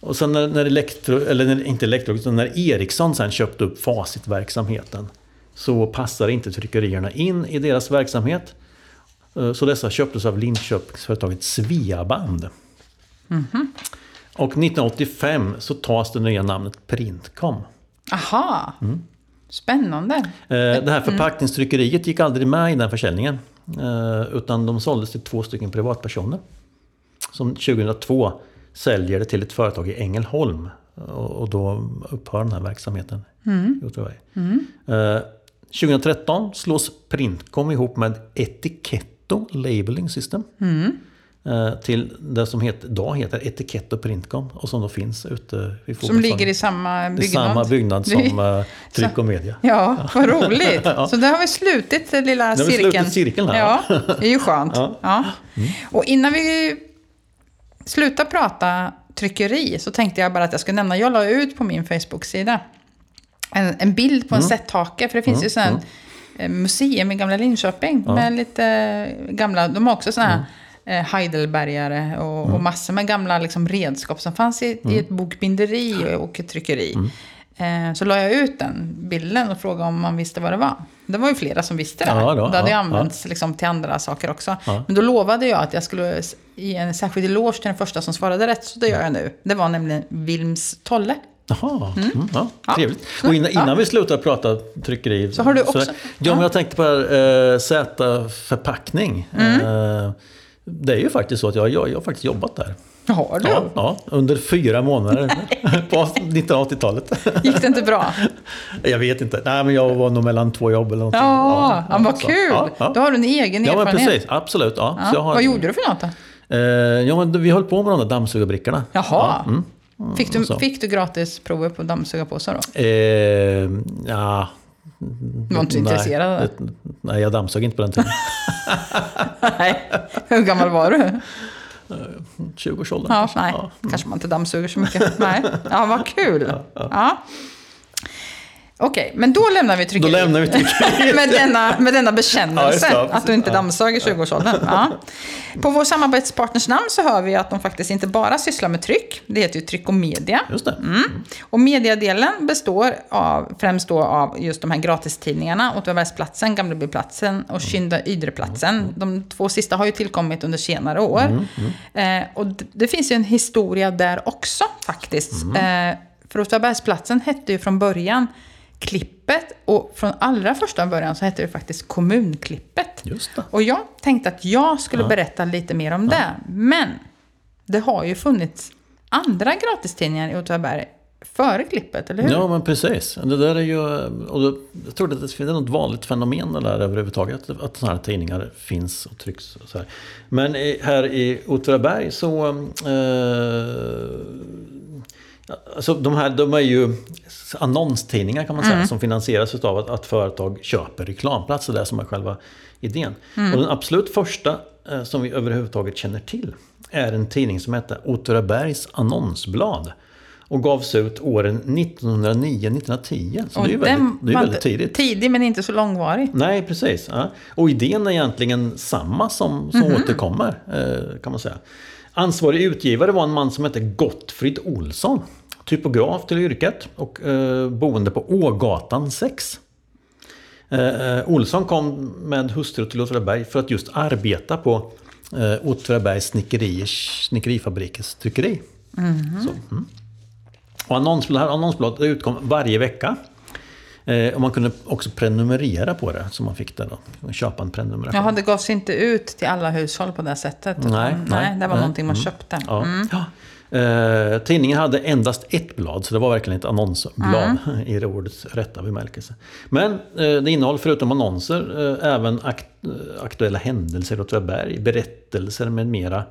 Och sen när, när Elektro, eller när, inte Elektro, utan när Ericsson sen köpte upp Facit-verksamheten så passade inte tryckerierna in i deras verksamhet. Eh, Så dessa köptes av Linköpingsföretaget Sveaband. Och 1985 så tas det nya namnet Printcom. Aha. Mm. Spännande. Eh, Det här förpackningstryckeriet gick aldrig med i den försäljningen. eh, Utan de såldes till två stycken privatpersoner. Som 2002 säljer det till ett företag i Ängelholm. Och då upphör den här verksamheten Åtvidaberg. Eh, 2013 slås Printcom ihop med Etiketto Labeling System. eh, Till det som heter, idag heter Etiketto Printcom och som då finns ute vid Som ligger i samma I byggnad. samma byggnad som eh, Tryck och Media. Ja, vad roligt. Ja. Så där har vi slutit den lilla har vi cirkeln. slutit cirkeln här. Ja, det är ju skönt. Ja. Ja. Och innan vi slutar prata tryckeri så tänkte jag bara att jag skulle nämna, jag la ut på min Facebook-sida en, en bild på en sätthake. För det finns ju sådana eh, museum i gamla Linköping med lite eh, gamla, de har också sådana här eh, Heidelbergare och, och massor med gamla liksom, redskap som fanns i, i ett bokbinderi och ett tryckeri. Eh, Så la jag ut den bilden och frågade om man visste vad det var. Det var ju flera som visste det. Ja, då, det hade ja, använts liksom, till andra saker också. Ja. Men då lovade jag att jag skulle ge en särskild eloge till den första som svarade rätt. Så det gör jag nu. Det var nämligen Vilms Tolle. Jaha, mm. ja, Ja. trevligt. Och innan, innan vi slutar prata tryckeri. Så har du också- ja, men jag tänkte på här, eh, Z-förpackning. Mm. Eh, det är ju faktiskt så att jag, jag, jag har faktiskt jobbat där. Har du? Ja, ja, under fyra månader på 1980-talet. Gick det inte bra? Jag vet inte. Nej, men jag var nog mellan två jobb eller någonting. Ja, ja, vad så. kul! Ja, ja. Då har du en egen ja erfarenhet. precis. Absolut. Ja. Ja. Så har, Vad gjorde du för något då? Eh, ja, men vi höll på med de där dammsugarbrickorna. Jaha. Ja, mm. Fick, du, så. fick du gratis prover på dammsugarpåsar då? Eh, ja, Du var inte så nej, intresserad? det- Nej, jag dammsög inte på den tiden. Nej. Hur gammal var du? 20-årsåldern. Ja, nej. Kanske man inte dammsuger så mycket. Nej. Ja, vad kul. Ja. Okej, men då lämnar vi Då tryckeriet. lämnar vi tryckeriet. med, denna, med denna bekännelse, Ja, det, att du inte dammsög i 20-årsåldern. Ja. På vår samarbetspartners namn så hör vi att de faktiskt inte bara sysslar med tryck. Det heter ju Tryck och Media. Just det. Mm. Och mediadelen består av, främst då av just de här gratistidningarna, Åtvidabergsplatsen, Gamlebiplatsen och Kynda Ydreplatsen. De två sista har ju tillkommit under senare år. Eh, och det finns ju en historia där också faktiskt. Eh, för Åtvidabergsplatsen hette ju från början Klippet och från allra första början så hette det faktiskt Kommunklippet. Just det. Och jag tänkte att jag skulle Ja. berätta lite mer om det. Men det har ju funnits andra gratistidningar i Åtvidaberg före klippet, eller hur? Ja, men precis. Det där är ju... Och jag tror att det är något vanligt fenomen där överhuvudtaget. Att sådana här tidningar finns och trycks. Och så här. Men här i Åtvidaberg så... Eh, alltså de här de är ju annonstidningar kan man säga. Som finansieras av att, att företag köper reklamplatser. Det är som är själva idén. Och den absolut första eh, som vi överhuvudtaget känner till är en tidning som heter Åtvidabergs annonsblad. Och gavs ut åren 1909-1910. Så det är ju Och väldigt, det är väldigt tidigt. Tidig men inte så långvarig. Nej, precis. Ja. Och idén är egentligen samma som, som återkommer, eh, kan man säga. Ansvarig utgivare var en man som hette Gottfrid Olsson. Typograf till yrket och eh, boende på Ågatan 6. Eh, eh, Olsson kom med hustru till Åtvidaberg för att just arbeta på eh, Åtvidabergs snickeriers, snickerifabrikens tryckeri. Så, mm. Och annonsblad, här annonsbladet utkom varje vecka. Eh, och man kunde också prenumerera på det, så man fick det då. Köpa en prenumeration. Jaha, det gavs inte ut till alla hushåll på det sättet. utan- Nej, nej, nej, det var nej. någonting man köpte. Ja. Mm. Ja. Eh, tidningen hade endast ett blad, så det var verkligen ett annonsblad Mm. i det ordets rätta bemärkelse. Men eh, det innehåller förutom annonser eh, även akt, eh, aktuella händelser i Åtvidaberg, berättelser med mera.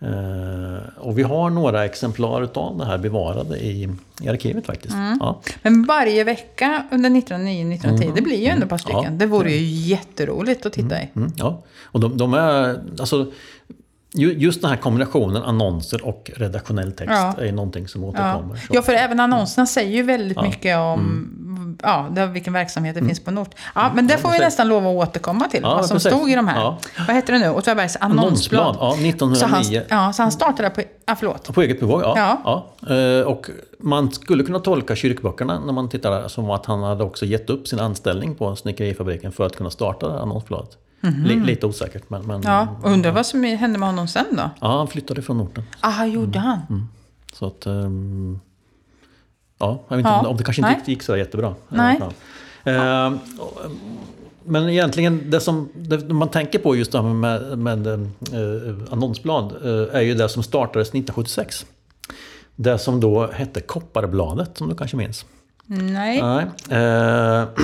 Eh, och vi har några exemplar utav det här bevarade i, i arkivet faktiskt. Mm. Ja. Men varje vecka under 1909-1910, det blir ju ändå ett par stycken. Ja, det vore ju jätteroligt att titta i. Mm, ja. Och de, de är, alltså, just den här kombinationen annonser och redaktionell text Ja. är någonting som Ja. återkommer. Så. ja, för även annonserna säger ju väldigt mycket om ja, det, vilken verksamhet det finns på en ort. Ja, men det får vi nästan lov att återkomma till, Ja, vad som precis. stod i de här. Ja. Vad heter det nu? Åtvidabergs annonsblad. Annonsblad, ja, 1909. Så han, ja, så han startade på... Ja, förlåt. På eget bevåg, ja. Ja. ja. Eh, Och man skulle kunna tolka kyrkböckerna när man tittar där som att han hade också gett upp sin anställning på snickerifabriken för att kunna starta det här annonsbladet. Li- lite osäkert men, men. Ja, undrar vad som hände med honom sen då? ja, han flyttade från orten. Ah, gjorde han? Så att... ehm, ja, jag vet inte Ja. om, det- kanske inte gick, gick så jättebra. Nej. Ja. Ehm, ehm, Men egentligen det som det man tänker på just det här med, med eh, annonsblad eh, är ju det som startades 1976. Det som då hette Kopparbladet, som du kanske minns. Nej. Nej.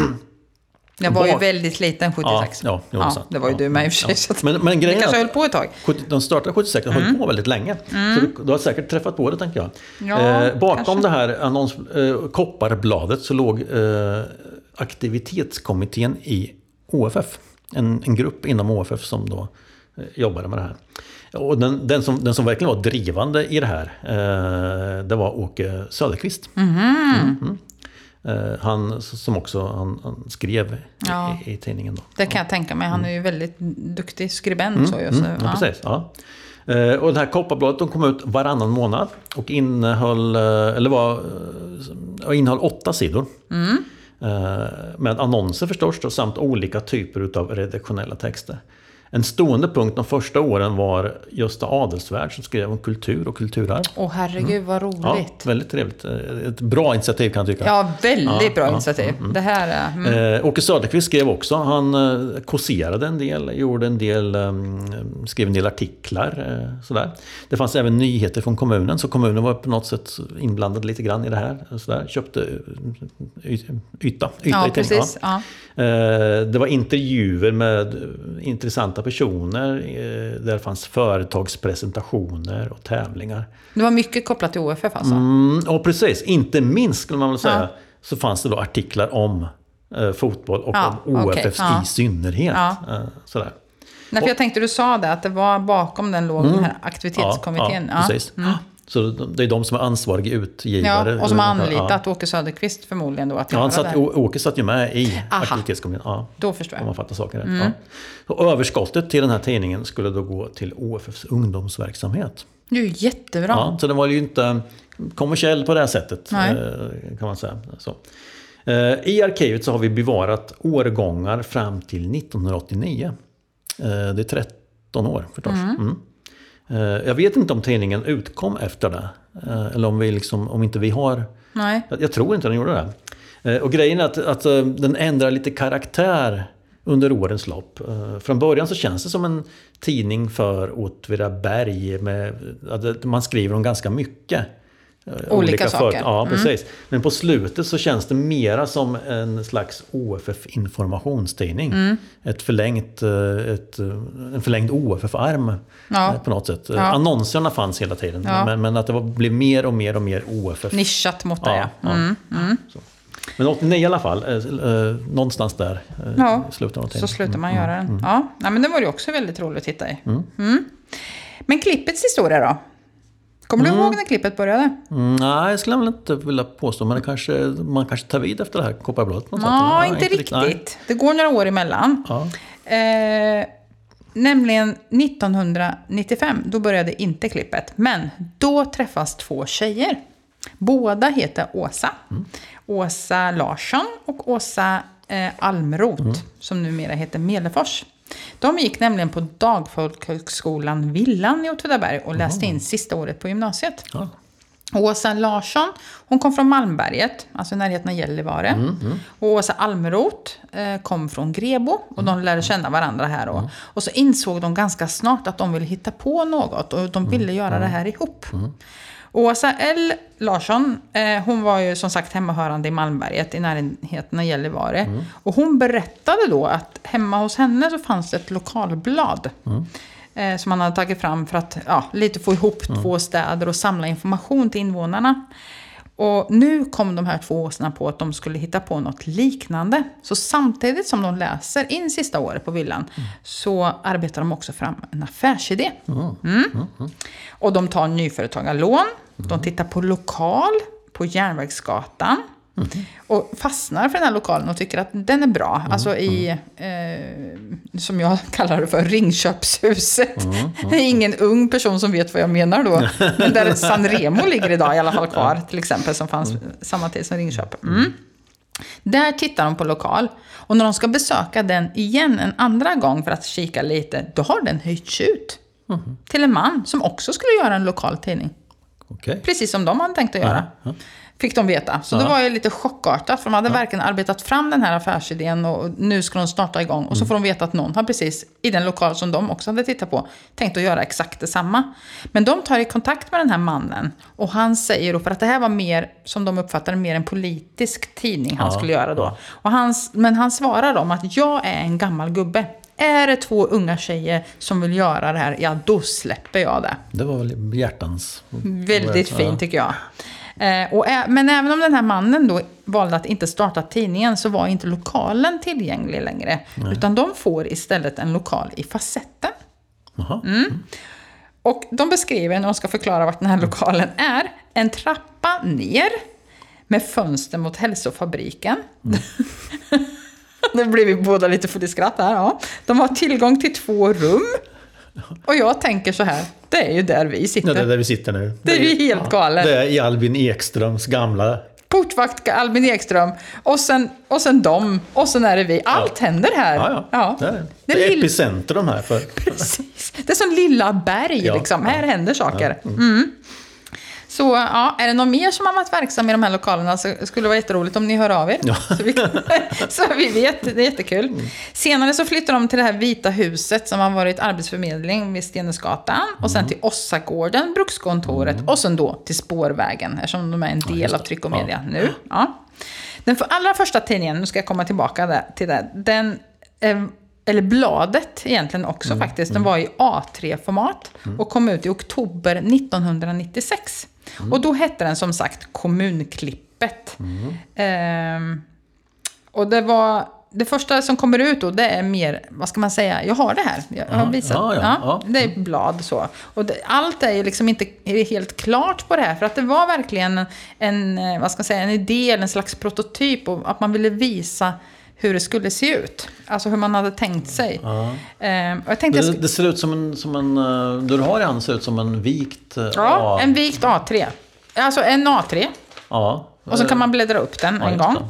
Jag var ju väldigt liten 76. Ja, ja, jo, det det var ju Ja, du med i och för sig. ja. Men- men det grejen är kanske höll på ett tag. 70 de startade 76, de höll på väldigt länge. Så du, du har säkert träffat på det tänker jag. Ja, eh, bakom kanske. det här annons, eh, kopparbladet så låg eh, aktivitetskommittén i OFF. En, en grupp inom OFF som då eh, jobbade med det här. Och den, den, som, den som verkligen var drivande i det här, eh, det var Åke Söderqvist. Mhm. Mm, mm. Eh, han som också han, han skrev Ja. i, i tidningen. Då. Det kan jag tänka mig. Han är ju väldigt duktig skribent. så, ju, så, Mm, ja, precis. Ja. Eh, Och det här kopparbladet de kom ut varannan månad och innehöll, eh, eller var, eh, innehöll åtta sidor. Mm. Med annonser förstås då, samt olika typer av redaktionella texter. En stående punkt de första åren var Gösta Adelsvärd som skrev om kultur och kulturarv. Åh herregud vad Mm. Ja, roligt. väldigt trevligt. Eh, Ett bra initiativ kan jag tycka. Ja, väldigt Ja, bra ja, initiativ. Det här är... Mm. Eh, Åke Söderqvist skrev också. Han eh, kåserade en del, gjorde en del, eh, skrev en del artiklar. Eh, sådär. Det fanns även nyheter från kommunen, så kommunen var på något sätt inblandad lite grann i det här. Sådär. Köpte eh, yta, yta Ja, i precis. Ja. Eh, Det var intervjuer med eh, intressanta personer. eh, Där fanns företagspresentationer och tävlingar. Det var mycket kopplat till OFF alltså. Mm, och precis, inte minst skulle man väl säga, Ja. så fanns det då artiklar om eh, fotboll och Ja, om OFFs okej, ja. i synnerhet. Eh, sådär. Nej, för jag tänkte du sa det, att det var bakom den låg den här aktivitetskommittén. Mm. Ja, precis. Så det är de som är ansvariga utgivare. Ja, och som har Ja. anlitat Åke Söderqvist förmodligen då att Ja, han satt, Åke satt ju med i Aha. aktivitetskommittén. Ja, Då förstår om jag. man fattar saken rätt. Ja. Och överskottet till den här tidningen skulle då gå till OFFs ungdomsverksamhet. Det är ju jättebra. Ja, så den var ju inte kommersiell på det här sättet. Nej. eh, Kan man säga. Så. Eh, I arkivet så har vi bevarat årgångar fram till 1989. Eh, Det är 13 år förstås. Mm. Eh, Jag vet inte om tidningen utkom efter det. eh, Eller om, vi liksom, om inte vi har... Nej. Jag, tror inte den gjorde det. Eh, Och grejen är att, att eh, den ändrar lite karaktär under årens lopp. Eh, Från början så känns det som en tidning för Åtvidaberg. Med, man skriver om ganska mycket. Eh, Olika saker. företag. Ja, Mm. precis. Men på slutet så känns det mera som en slags OFF informationstidning. Mm. Ett förlängt, eh, ett, eh, en förlängd OFF-arm Ja. på något sätt. Ja. Annonserna fanns hela tiden. Ja. Men, men att det var, blev mer och mer och mer OFF. Nischat mot det, ja. Mm. Så. Men 89 i alla fall, någonstans där. Ja, av Så slutar man göra den. Ja, men det var ju också väldigt roligt att titta i. Mm. Men klippets historia då? Kommer du ihåg när klippet började? Mm, nej, jag skulle väl inte vilja påstå, men kanske, man kanske tar vid efter det här kopparbladet. på något sätt. Ja, Nej, inte riktigt. nej. Det går några år emellan. Ja. Eh, nämligen 1995, då började inte klippet. Men då träffas två tjejer. Båda heter Åsa. Åsa Larsson och Åsa eh, Almroth, som numera heter Melefors. De gick nämligen på Dagfolkhögskolan Villan i Åtvidaberg och läste in sista året på gymnasiet. Ja. Åsa Larsson, hon kom från Malmberget, alltså i närheten av Gällivare. Och Åsa Almeroth eh, kom från Grebo och de lärde känna varandra här. Och, och så insåg de ganska snart att de ville hitta på något och de ville göra det här ihop. Åsa L Larsson, eh, hon var ju som sagt hemmahörande i Malmberget i närheten av Gällivare. Mm. Och hon berättade då att hemma hos henne så fanns det ett lokalblad. Mm. Eh, som man hade tagit fram för att ja, lite få ihop Mm. två städer och samla information till invånarna. Och nu kom de här två åsarna på att de skulle hitta på något liknande. Så samtidigt som de läser in sista året på villan så arbetar de också fram en affärsidé. Mm. Och de tar nyföretagarlån, de tittar på lokal på Järnvägsgatan. Och fastnar för den här lokalen och tycker att den är bra. Alltså i, eh, som jag kallar det för, Ringköpshuset. Det är ingen ung person som vet vad jag menar då. Men där Sanremo ligger idag i alla fall kvar, till exempel, som fanns samma tid som Ringköp. Mm. Där tittar de på lokal. Och när de ska besöka den igen en andra gång för att kika lite, då har den höjts ut. Till en man som också skulle göra en lokal tidning. Okej. Precis som de hade tänkt att göra. Fick de veta. Så det var ju lite chockartat. För de hade verkligen arbetat fram den här affärsidén och nu ska de starta igång. Och så får de veta att någon har precis, i den lokal som de också hade tittat på, tänkt att göra exakt detsamma. Men de tar i kontakt med den här mannen. Och han säger då, för att det här var mer, som de uppfattade mer en politisk tidning han Ja, skulle göra då. ja. Och han, men han svarar dem att jag är en gammal gubbe. Är det två unga tjejer som vill göra det här, ja då släpper jag det. Det var väl hjärtans... Väldigt Ja. fint tycker jag. Eh, och, men även om den här mannen då valde att inte starta tidningen så var inte lokalen tillgänglig längre. Utan de får istället en lokal i Facetten. Mm. Och de beskriver, när de ska förklara vart den här lokalen är, en trappa ner med fönster mot hälsofabriken. nu blir vi båda lite fulla i skratt här. Ja. De har tillgång till två rum. Och jag tänker så här, det är ju där vi sitter. Ja, det är där vi sitter nu. Det är ju helt galet. Det är i Albin Ekströms gamla... Portvakt Albin Ekström. Och sen, och sen dem. Och sen är det vi. Allt händer här. Ja, ja. Det är, det. Är är lill- epicentrum här för... Precis. Det är som lilla berg Ja, liksom. Här ja. händer saker. Mm. Så ja, är det någon mer som har varit verksam i de här lokalerna så skulle det vara jätteroligt om ni hör av er. Ja. Så, vi, så vi vet, det är jättekul. Senare så flyttar de till det här vita huset som har varit arbetsförmedling vid Stenhusgatan. Och sen till Ossagården, Brukskontoret och sen då till Spårvägen eftersom de är en del av tryck och media nu. Ja. Den för allra första tidningen, nu ska jag komma tillbaka där, till det, den eh, eller bladet egentligen också faktiskt, den var i A3-format och kom ut i oktober 1996. Och då hette den som sagt Kommunklippet. Ehm, och det var... Det första som kommer ut då, det är mer, vad ska man säga, jag har det här. Jag har visat. ja, Ja, ja. Det är blad så. Och det, allt är ju liksom inte helt klart på det här. För att det var verkligen en, en, eh, vad ska jag säga, en idé, en slags prototyp. Och att man ville visa hur det skulle se ut. Alltså hur man hade tänkt sig. Ehm, och jag tänkte jag Det, sk- det ser ut som en... Som en eh, det du har i handen ser ut som en vikt... eh, ja, A- en vikt A3. Alltså en A3. Ja. Och så kan man bläddra upp den Ja, en gång. det.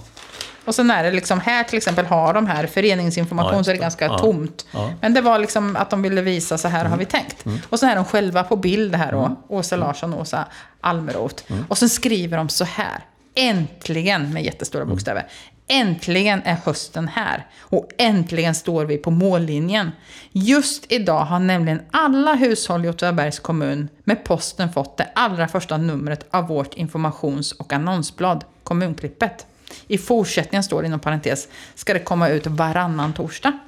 Och sen är det liksom, här till exempel har de här föreningsinformation Ja, så är det ganska Ja. tomt. Ja. Mm. Men det var liksom att de ville visa så här har vi tänkt. Och så är de själva på bild här då. Åsa Larsson och Åsa Almeroth. Mm. Och sen skriver de så här. Äntligen med jättestora Mm. bokstäver. Äntligen är hösten här. Och äntligen står vi på mållinjen. Just idag har nämligen alla hushåll i Åtvidabergs kommun med posten fått det allra första numret av vårt informations och annonsblad, Kommunklippet. I fortsättningen står det inom parentes, ska det komma ut varannan torsdag.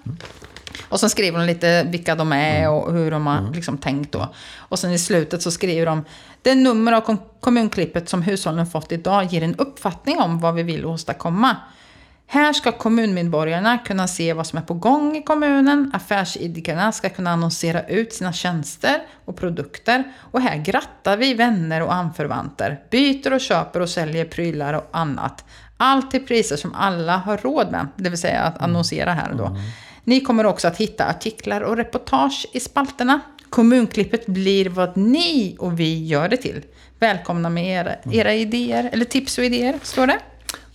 Och sen skriver de lite vilka de är och hur de har liksom tänkt då. Och sen i slutet så skriver de det nummer av kom- kommunklippet som hushållen fått idag ger en uppfattning om vad vi vill åstadkomma. Här ska kommunmedborgarna kunna se vad som är på gång i kommunen. Affärsidkarna ska kunna annonsera ut sina tjänster och produkter. Och här grattar vi vänner och anförvanter. Byter och köper och säljer prylar och annat. Allt till priser som alla har råd med. Det vill säga att annonsera här då. Ni kommer också att hitta artiklar och reportage i spalterna. Kommunklippet blir vad ni och vi gör det till. Välkomna med era, era idéer, eller tips och idéer, står det.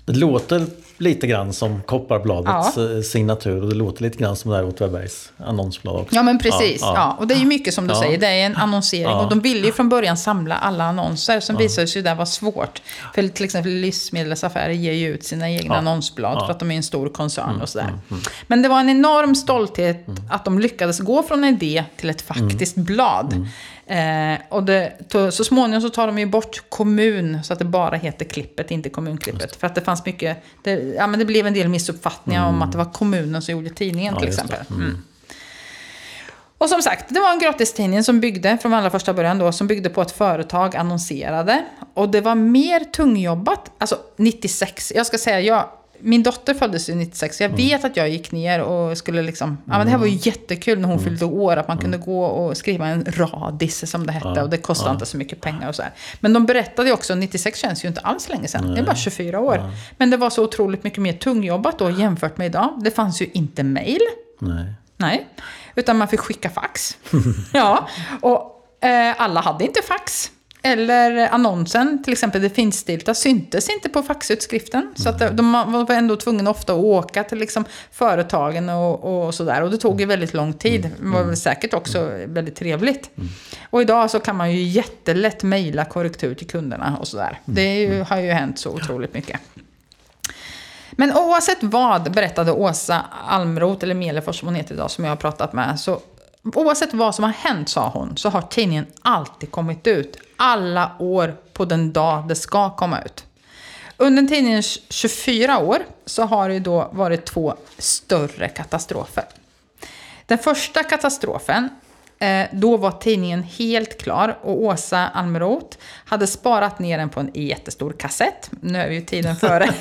Det låter lite grann som Kopparbladets ja. signatur och det låter lite grann som det här Åtvidabergs annonsblad också. Ja men precis. Ja, ja. Och det är ju mycket som du säger, det är en annonsering. Och de ville ju från början samla alla annonser. Sen visade sig det vara svårt. För till exempel livsmedelsaffärer ger ju ut sina egna annonsblad för att de är en stor koncern mm, och sådär. Mm, mm. Men det var en enorm stolthet mm. att de lyckades gå från en idé till ett faktiskt mm. blad. Mm. Eh, och det, så småningom så tar de ju bort kommun så att det bara heter klippet, inte kommunklippet. För att det fanns mycket, det, ja, men det blev en del missuppfattningar mm. om att det var kommunen som gjorde tidningen ja, till exempel. Mm. Mm. Och som sagt, det var en gratistidning som byggde, från allra första början då, som byggde på att företag annonserade. Och det var mer tungjobbat, alltså 96, jag ska säga, jag min dotter föddes ju 96, jag mm. vet att jag gick ner och skulle liksom... Ja, men det här var ju mm. jättekul när hon mm. fyllde år, att man kunde gå och skriva en radis, som det hette. Ja. Och det kostade ja. inte så mycket pengar och så här. Men de berättade ju också, 96 känns ju inte alls länge sedan. Nej. Det är bara 24 år. Ja. Men det var så otroligt mycket mer tungjobbat då jämfört med idag. Det fanns ju inte mail. Nej. Nej. Utan man fick skicka fax. ja. Och eh, alla hade inte fax. Eller annonsen, till exempel det finstilta, syntes inte på faxutskriften. Mm. Så att de var ändå tvungna ofta att åka till liksom företagen och, och sådär. Och det tog ju väldigt lång tid. Det var väl säkert också väldigt trevligt. Mm. Och idag så kan man ju jättelätt mejla korrektur till kunderna och sådär. Mm. Det ju, har ju hänt så otroligt mycket. Men oavsett vad, berättade Åsa Almroth, eller Melefors som hon heter idag, som jag har pratat med, så Oavsett vad som har hänt, sa hon, så har tidningen alltid kommit ut. Alla år på den dag det ska komma ut. Under tidningens 24 år så har det då varit två större katastrofer. Den första katastrofen då var tidningen helt klar och Åsa Almeroth hade sparat ner den på en jättestor kassett. Nu är vi ju tiden före.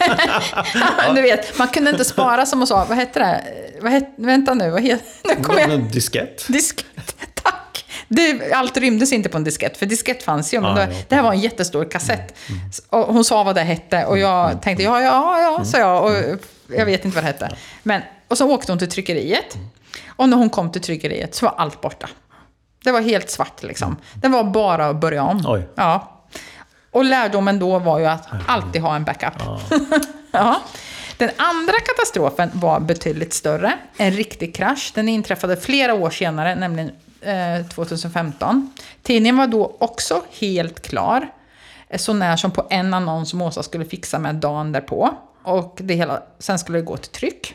du vet, man kunde inte spara som hon sa, vad hette det? Vad het, vänta nu, vad heter nu kommer jag. Diskett. Diskett, tack! Det, allt rymdes inte på en diskett, för diskett fanns ju. Men ah, det, ja. det här var en jättestor kassett. Mm. Och hon sa vad det hette och jag mm. tänkte, ja, ja, ja, sa jag. Och jag vet inte vad det hette. Men, och så åkte hon till tryckeriet. Och när hon kom till tryckeriet så var allt borta. Det var helt svart liksom. Det var bara att börja om. Oj. Ja. Och lärdomen då var ju att alltid ha en backup. Ja. ja. Den andra katastrofen var betydligt större. En riktig krasch. Den inträffade flera år senare, nämligen eh, 2015. Tidningen var då också helt klar. Eh, så när som på en annons som Åsa skulle fixa med dagen därpå. Och det hela, sen skulle det gå till tryck.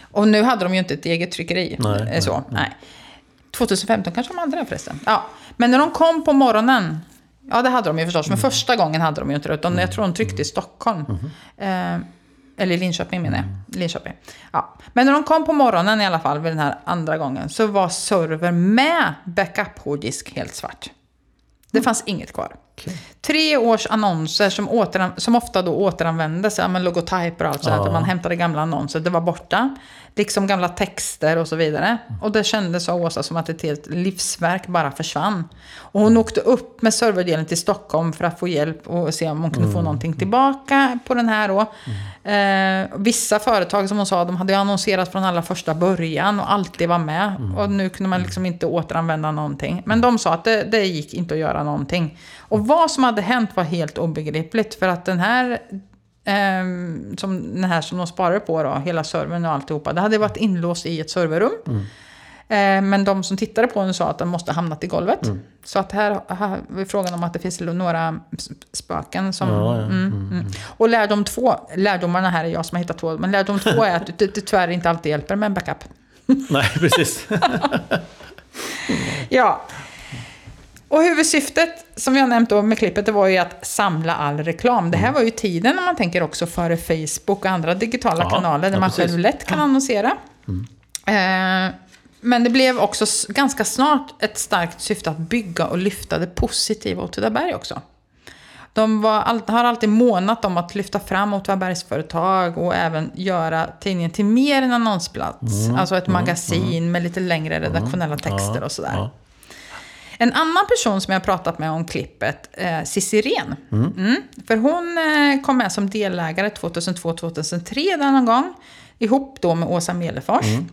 Och nu hade de ju inte ett eget tryckeri. Nej, så, nej. nej. 2015 kanske de hade det förresten. Ja. Men när de kom på morgonen, ja det hade de ju förstås, men mm. första gången hade de ju inte det. Utan jag tror de tryckte i Stockholm. Mm. Eh, eller Linköping menar jag. Mm. Linköping. Ja. Men när de kom på morgonen i alla fall, vid den här andra gången, så var servern med backup-hårddisk helt svart. Det fanns inget kvar. Okay. Tre års annonser som, återan, som ofta då återanvändes, ja, men logotyper och allt sådär, ja. man hämtade gamla annonser, det var borta. Liksom gamla texter och så vidare. Och det kändes av Åsa som att ett helt livsverk bara försvann. Och hon åkte upp med serverdelen till Stockholm för att få hjälp och se om hon kunde mm. få någonting tillbaka på den här då. Mm. Eh, vissa företag som hon sa, de hade ju annonserat från allra första början och alltid var med. Mm. Och nu kunde man liksom inte återanvända någonting. Men de sa att det, det gick inte att göra någonting. Och vad som hade hänt var helt obegripligt. För att den här Um, som den här som de sparade på då, hela servern och alltihopa. Det hade varit inlåst i ett serverrum. Mm. Uh, men de som tittade på den sa att den måste hamnat i golvet. Mm. Så att här, är frågan om att det finns några spöken som... Ja, ja. Mm, mm, mm. Och lärdom två, lärdomarna här är jag som har hittat två, men lärdom två är att det, det tyvärr inte alltid hjälper med en backup. Nej, precis. ja. Och huvudsyftet, som har nämnt då med klippet, det var ju att samla all reklam. Det här mm. var ju tiden när man tänker också före Facebook och andra digitala ja, kanaler, där ja, man precis. själv lätt kan annonsera. Mm. Eh, men det blev också ganska snart ett starkt syfte att bygga och lyfta det positiva Åtvidaberg också. De var, har alltid månat om att lyfta fram Åtvidabergs företag och även göra tidningen till mer än annonsplats. Mm, alltså ett mm, magasin mm, med lite längre redaktionella texter och sådär. En annan person som jag har pratat med om klippet, eh, Cissi Ren. Mm. Mm, för hon eh, kom med som delägare 2002-2003 där någon gång. Ihop då med Åsa Melefors. Mm.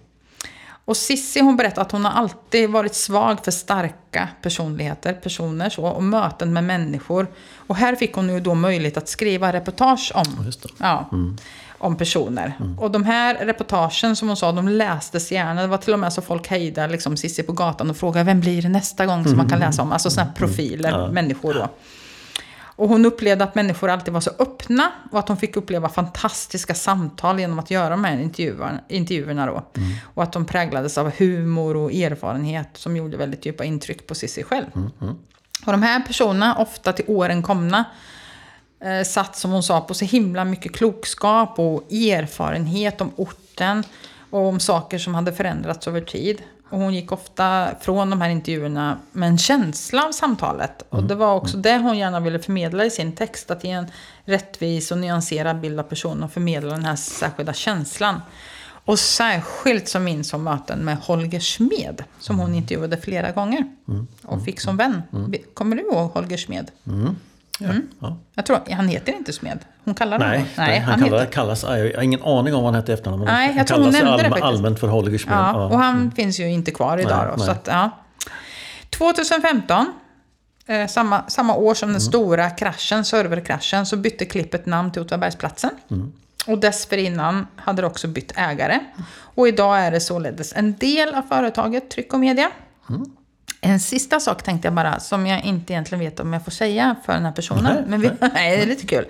Och Sissi hon berättar att hon har alltid varit svag för starka personligheter, personer så, och möten med människor. Och här fick hon ju då möjlighet att skriva reportage om, det. ja, om personer. Och de här reportagen som hon sa, de lästes gärna. Det var till och med så folk hejdade liksom Sissi på gatan och frågade vem blir det nästa gång som man kan läsa om? Alltså sådana här profiler, människor då. Och hon upplevde att människor alltid var så öppna och att hon fick uppleva fantastiska samtal genom att göra de här intervjuerna, intervjuerna då. Och att de präglades av humor och erfarenhet som gjorde väldigt djupa intryck på Cissi själv. Och de här personerna, ofta till åren komna, eh, satt som hon sa på så himla mycket klokskap och erfarenhet om orten och om saker som hade förändrats över tid. Och hon gick ofta från de här intervjuerna med en känsla av samtalet. Och det var också det hon gärna ville förmedla i sin text. Att ge en rättvis och nyanserad bild av personen och förmedla den här särskilda känslan. Och särskilt så minns hon möten med Holger Smed. Som hon intervjuade flera gånger. Och fick som vän. Kommer du ihåg Holger Smed? Ja. Ja. Jag tror, han heter inte Smed. Hon kallar honom Nej, det. nej, han, heter- kallar, kallas, jag har ingen aning om vad han hette efternamn. men Nej, han jag tror hon nämnde det allmä- faktiskt. allmänt för Holger Schmidt. Ja, och han finns ju inte kvar idag Nej, då. nej. Att, ja. 2015, eh, samma, samma år som den stora kraschen, serverkraschen, så bytte klippet namn till Åtvidabergsplatsen. Och dessförinnan hade det också bytt ägare. Och idag är det således en del av företaget Tryck och Media. En sista sak tänkte jag bara, som jag inte egentligen vet om jag får säga för den här personen. Nej, men vi, nej, det är lite kul.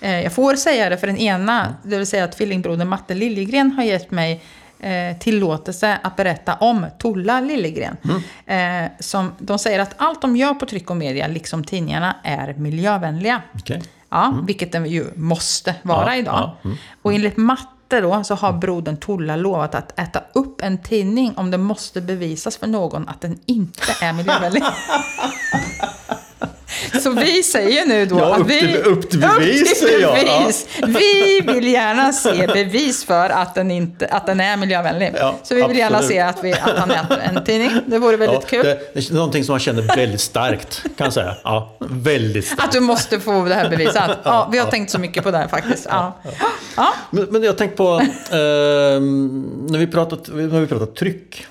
Eh, Jag får säga det för den ena, det vill säga att tvillingbrodern Matte Liljegren har gett mig eh, tillåtelse att berätta om Tolla Liljegren. Eh, som, de säger att allt de gör på tryck och media, liksom tidningarna, är miljövänliga. Okej. Ja, vilket den ju måste vara Ja, idag. ja, mm. Och enligt matte då så har brodern Tolla lovat att äta upp en tidning om det måste bevisas för någon att den inte är miljövänlig. Så vi säger nu då Ja, att upp vi... till- upp till bevis, jag. Ja. bevis. Vi vill gärna se bevis för att den, inte, att den är miljövänlig. Ja, så vi vill gärna absolut. se att, vi, att han äter en tidning. Det vore väldigt kul. det, det är någonting som man känner väldigt starkt, kan jag säga. Ja, väldigt starkt. Att du måste få det här bevisat. Ja, vi har tänkt så mycket på det här faktiskt. Ja. Men, men jag tänkte på, ehm, när, vi pratat, när vi pratat tryck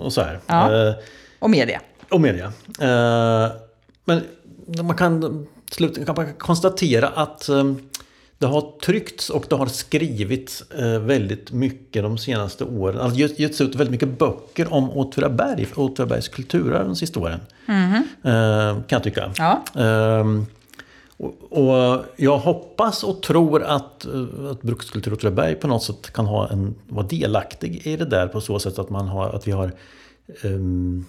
och så här. Ja. eh, Och media. och media. Eh, men man kan, slut, kan man konstatera att eh, det har tryckts och det har skrivits eh, väldigt mycket de senaste åren. Alltså get- getts ut väldigt mycket böcker om Åtvidaberg, Åtvidabergs kulturarv de sista åren. Eh, kan jag tycka. Ja. Ehm, och, jag hoppas och tror att, eh, att Brukskultur Åtvidaberg på något sätt kan ha en, vara delaktig i det där på så sätt att, man har, att vi har ehm,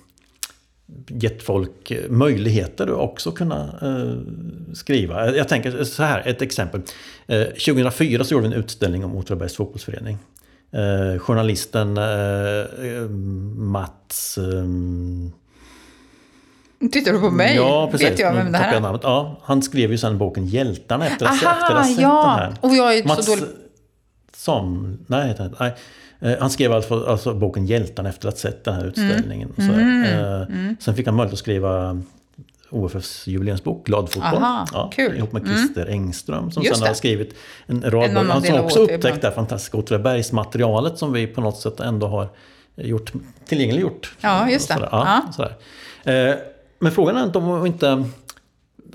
gett folk eh, möjligheter att också kunna eh, skriva. Jag- tänker så här, ett exempel. Eh, 2004 så gjorde vi en utställning om Åtvidabergs fotbollsförening. Eh, journalisten eh, eh, Mats... Tittar du på mig? Ja, precis. Vet jag vem det här är? namnet. Ja, han skrev ju sen boken Hjältarna efter att, ha sett den ja. här. Och jag är Mats så dålig... Som... Nej, nej. Eh, Han skrev alltså, alltså boken Hjältarna efter att ha sett den här utställningen. och Så Mm. Eh, Sen fick han möjlighet att skriva OFFs jubileumsbok Glad fotboll. Aha, kul. Mm. Ihop med Christer Engström som Just sen har det. skrivit en rad böcker. Han av också upptäckt det här fantastiska Åtvidabergsmaterialet som vi på något sätt ändå har gjort tillgängliggjort. Ja, just det. Ja, sådär. Eh, Men frågan är inte om inte,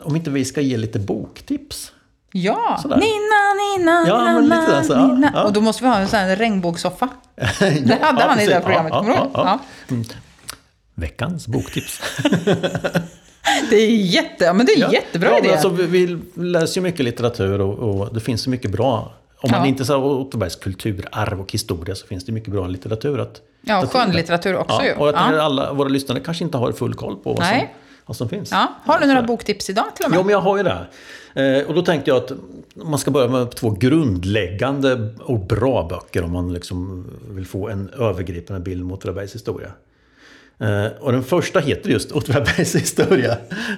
om inte vi ska ge lite boktips. Ja! Sådär. Nina, Nina, Ja, Nina, men lite där så, ja, Nina. ja. Och då måste vi ha en sån här regnbågssoffa. ja, Det hade han i det här programmet, kommer du ihåg? ja. Veckans boktips. Det är, jätte, men det är jättebra ja, idé. Alltså, vi, vi läser ju mycket litteratur och, och det finns så mycket bra. Om man Ja. inte är Åtvidabergs kulturarv och historia så finns det mycket bra litteratur att Ja, skönlitteratur också ja, ju. Och jag Ja. alla våra lyssnare kanske inte har full koll på vad, som. Vad som finns. Ja. Har du några boktips idag till och med? Ja, men jag har ju det. Eh, och då tänkte jag att man ska börja med två grundläggande och bra böcker om man liksom vill få en övergripande bild mot Åtvidabergs historia. Eh, och den första heter just Åtvidabergs historia.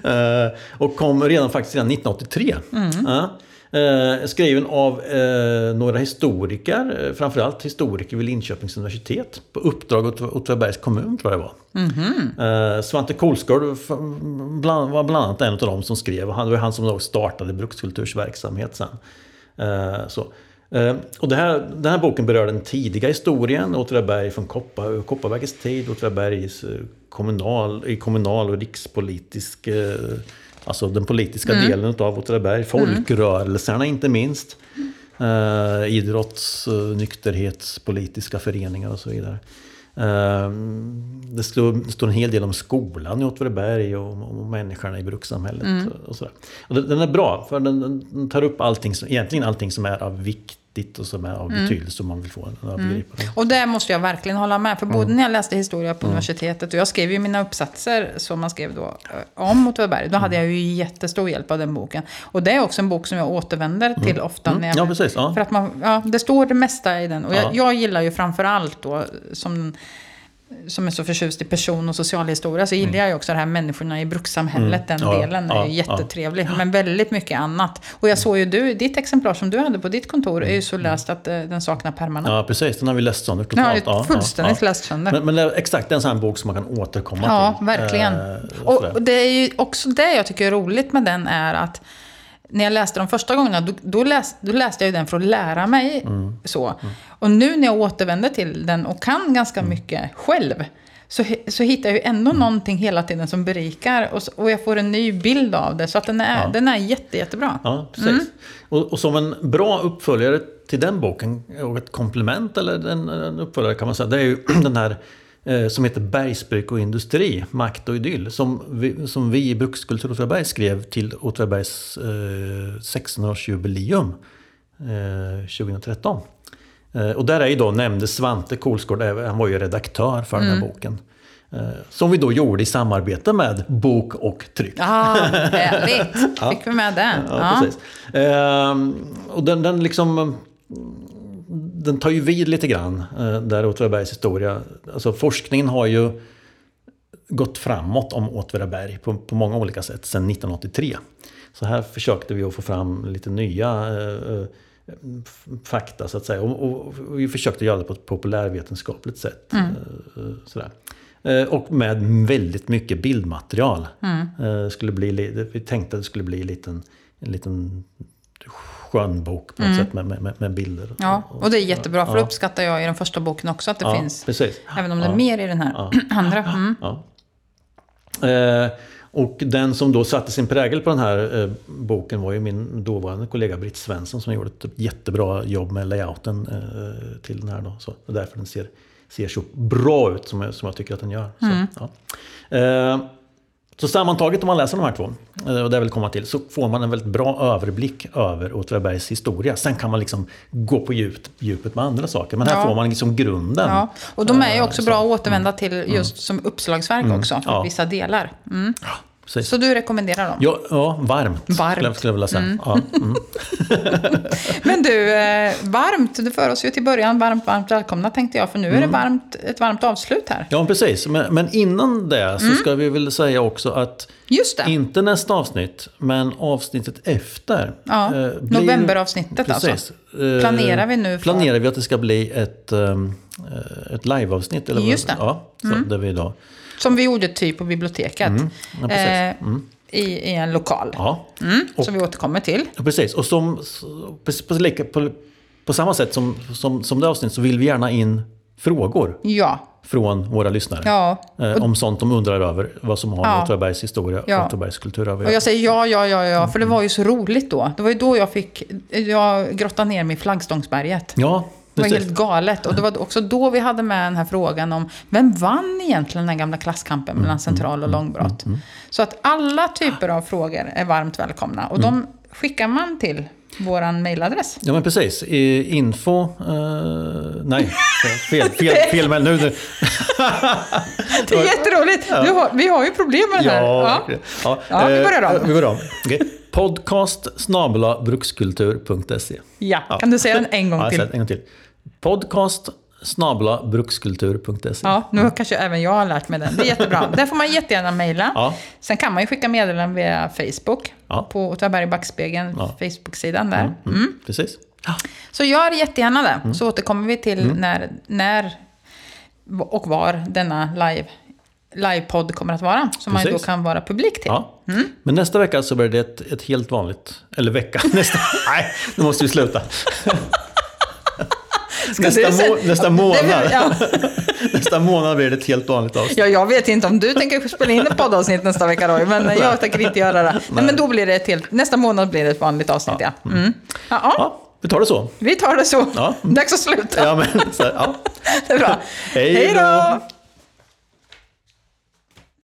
Eh, och kom redan faktiskt redan 1983. Ja. Eh, skriven av eh, några historiker, eh, framförallt historiker vid Linköpings universitet. På uppdrag åt Åtvidabergs kommun tror jag det var. Eh, Svante Kolsgård bland, var bland annat en av dem som skrev. Han det var han som då startade Brukskulturs verksamhet sen. Eh, så. Eh, och det här, den här boken berör den tidiga historien. Åtvidaberg från Koppar, Kopparbergets tid. Åtvidaberg kommunal, i kommunal och rikspolitisk... Alltså den politiska mm. delen av Åtvidaberg. Folkrörelserna mm. inte minst. Eh, idrotts, nykterhetspolitiska föreningar och så vidare. Ehm, det står, en hel del om skolan i Åtvidaberg och, och människorna i brukssamhället. Mm. Och sådär. Och den är bra, för den, den, tar upp allting, egentligen allting som är av vikt viktigt och som är av mm. betydelse om man vill få en att mm. begripa det. Och det måste jag verkligen hålla med. För både mm. när jag läste historia på mm. universitetet och jag skrev ju mina uppsatser som man skrev då eh, om Åtvidaberg. Då hade jag ju jättestor hjälp av den boken. Och det är också en bok som jag återvänder till ofta. När jag, ja, precis. Ja. För att man, ja, det står det mesta i den. Och jag, jag gillar ju framför allt då som som är så förtjust i person och socialhistoria så gillar mm. jag ju också det här människorna i brukssamhället. Mm. Den ja, delen är ja, ju jättetrevlig. Ja. Men väldigt mycket annat. Och jag såg ju du, ditt exemplar som du hade på ditt kontor är ju så läst att uh, den saknar permanent. Ja, precis. Den har vi läst sönder totalt. Ja, fullständigt ja, läst sönder. Men, men exakt, det är en sån här bok som man kan återkomma till. Ja, verkligen. Eh, och, och det är ju också det jag tycker är roligt med den är att när jag läste de första gångerna, då, då, läs, då läste jag den för att lära mig. Mm. så. Mm. Och nu när jag återvänder till den och kan ganska mm. mycket själv, så, så hittar jag ju ändå mm. någonting hela tiden som berikar. Och, och jag får en ny bild av det. Så att den är, ja. den är jätte, jättebra. Ja, precis. Mm. Och, och, som en bra uppföljare till den boken, och ett komplement eller en, en uppföljare kan man säga, det är ju den här som heter Bergsbruk och industri, makt och idyll. Som vi, som vi i Brukskultur Åtvidaberg skrev till Åtvidabergs eh, 16-årsjubileum eh, 2013. Eh, och där är ju då nämnde Svante Kolsgård, han var ju redaktör för mm. den här mm. boken. Eh, som vi då gjorde i samarbete med Bok och Tryck. Ja, härligt! Fick vi med det. Ja, ja. Precis. Ehm, och den, den liksom den tar ju vid lite grann, eh, där Åtvidabergs historia. Alltså forskningen har ju gått framåt om Åtvidaberg på, på många olika sätt sedan 1983. Så här försökte vi att få fram lite nya eh, fakta så att säga. Och, och, och, vi försökte göra det på ett populärvetenskapligt sätt. Mm. Eh, sådär. Eh, och med väldigt mycket bildmaterial. Mm. Eh, skulle bli, vi tänkte att det skulle bli en liten, en liten skön bok på något mm. sätt med, med, med, bilder. Ja, och det är jättebra för det uppskattar jag i den första boken också att det ja, finns. Precis. Även om det är mer i den här andra. Mm. Eh, och den som då satte sin prägel på den här eh, boken var ju min dåvarande kollega Britt Svensson som gjorde ett jättebra jobb med layouten eh, till den här. Då. Så därför den ser, ser så bra ut som jag, som jag tycker att den gör. Mm. Så, ja. Eh, så sammantaget om man läser de här två, eh, och det vill komma till, så får man en väldigt bra överblick över Åtvidabergs historia. Sen kan man liksom gå på djupet, djupet med andra saker. Men här ja. får man liksom grunden. Ja. Och de är ju också så. bra att återvända till just mm. som uppslagsverk mm. också, för ja. vissa delar. Mm. Precis. Så du rekommenderar dem? Ja, ja varmt, varmt. Skulle, jag vilja säga. Mm. Ja, mm. Men du, eh, varmt, du för oss ju till början varmt, varmt välkomna tänkte jag, för nu är det mm. varmt, ett varmt avslut här. Ja, precis. Men, men innan det så mm. ska vi väl säga också att Just det. Inte nästa avsnitt, men avsnittet efter. Ja, eh, blir, novemberavsnittet alltså. precis, alltså. Planerar vi nu för... Planerar vi att det ska bli ett, ett liveavsnitt? Eller Just det. Ja, så, mm. där vi idag som vi gjorde typ på biblioteket. Mm, ja, eh, mm. i, I en lokal. Ja. Mm, och, som vi återkommer till. Ja, precis. Och som, på, på, på, samma sätt som, som, som det avsnittet så vill vi gärna in frågor. Ja. Från våra lyssnare. Ja. Eh, om sånt de undrar över. Vad som har med ja. Åtvidabergs historia och ja. Åtvidabergs kultur över. Och jag säger ja, ja, ja, ja. För det var ju så roligt då. Det var ju då jag fick... Jag grottade ner mig i flaggstångsberget. Ja. Det var helt galet. Och det var också då vi hade med den här frågan om vem vann egentligen den gamla klasskampen mellan mm, central och mm, långbrott? Mm, Så att alla typer av frågor är varmt välkomna. Och de skickar man till vår mejladress. Ja men precis. Info... Uh, nej, fel, fel, fel mejl nu. det är jätteroligt. Ja. Har, vi har ju problem med det här. Ja, ja. ja. ja vi börjar om. Vi börjar om. Okay. Podcast brukskultur.se. Ja, kan du säga den en gång till? Ja, en gång till. Podcast snabla brukskultur.se. Ja, nu kanske även jag har lärt mig den. Det är jättebra. Där får man jättegärna mejla. Ja. Sen kan man ju skicka meddelanden via Facebook. Ja. På Åtvidaberg Backspegeln, ja. Facebook-sidan där. Mm, mm. Mm. Precis. Så gör jättegärna det. Mm. Så återkommer vi till mm. när, när och var denna live livepodd kommer att vara. Som Precis. man då kan vara publik till. Ja. Mm. Men nästa vecka så blir det ett, ett helt vanligt... Eller vecka, nästa... nej, nu måste vi sluta. nästa, må, nästa månad. Ja. nästa månad blir det ett helt vanligt avsnitt. Ja, jag vet inte om du tänker spela in ett poddavsnitt nästa vecka Roy, men jag tänker inte göra det. Nej. men då blir det ett helt, nästa månad blir det ett vanligt avsnitt, ja. Mm. Ja, ja, Ja, vi tar det så. vi tar det så. Ja. Dags att sluta. Ja, men, så här, ja. Det är bra. Hej då!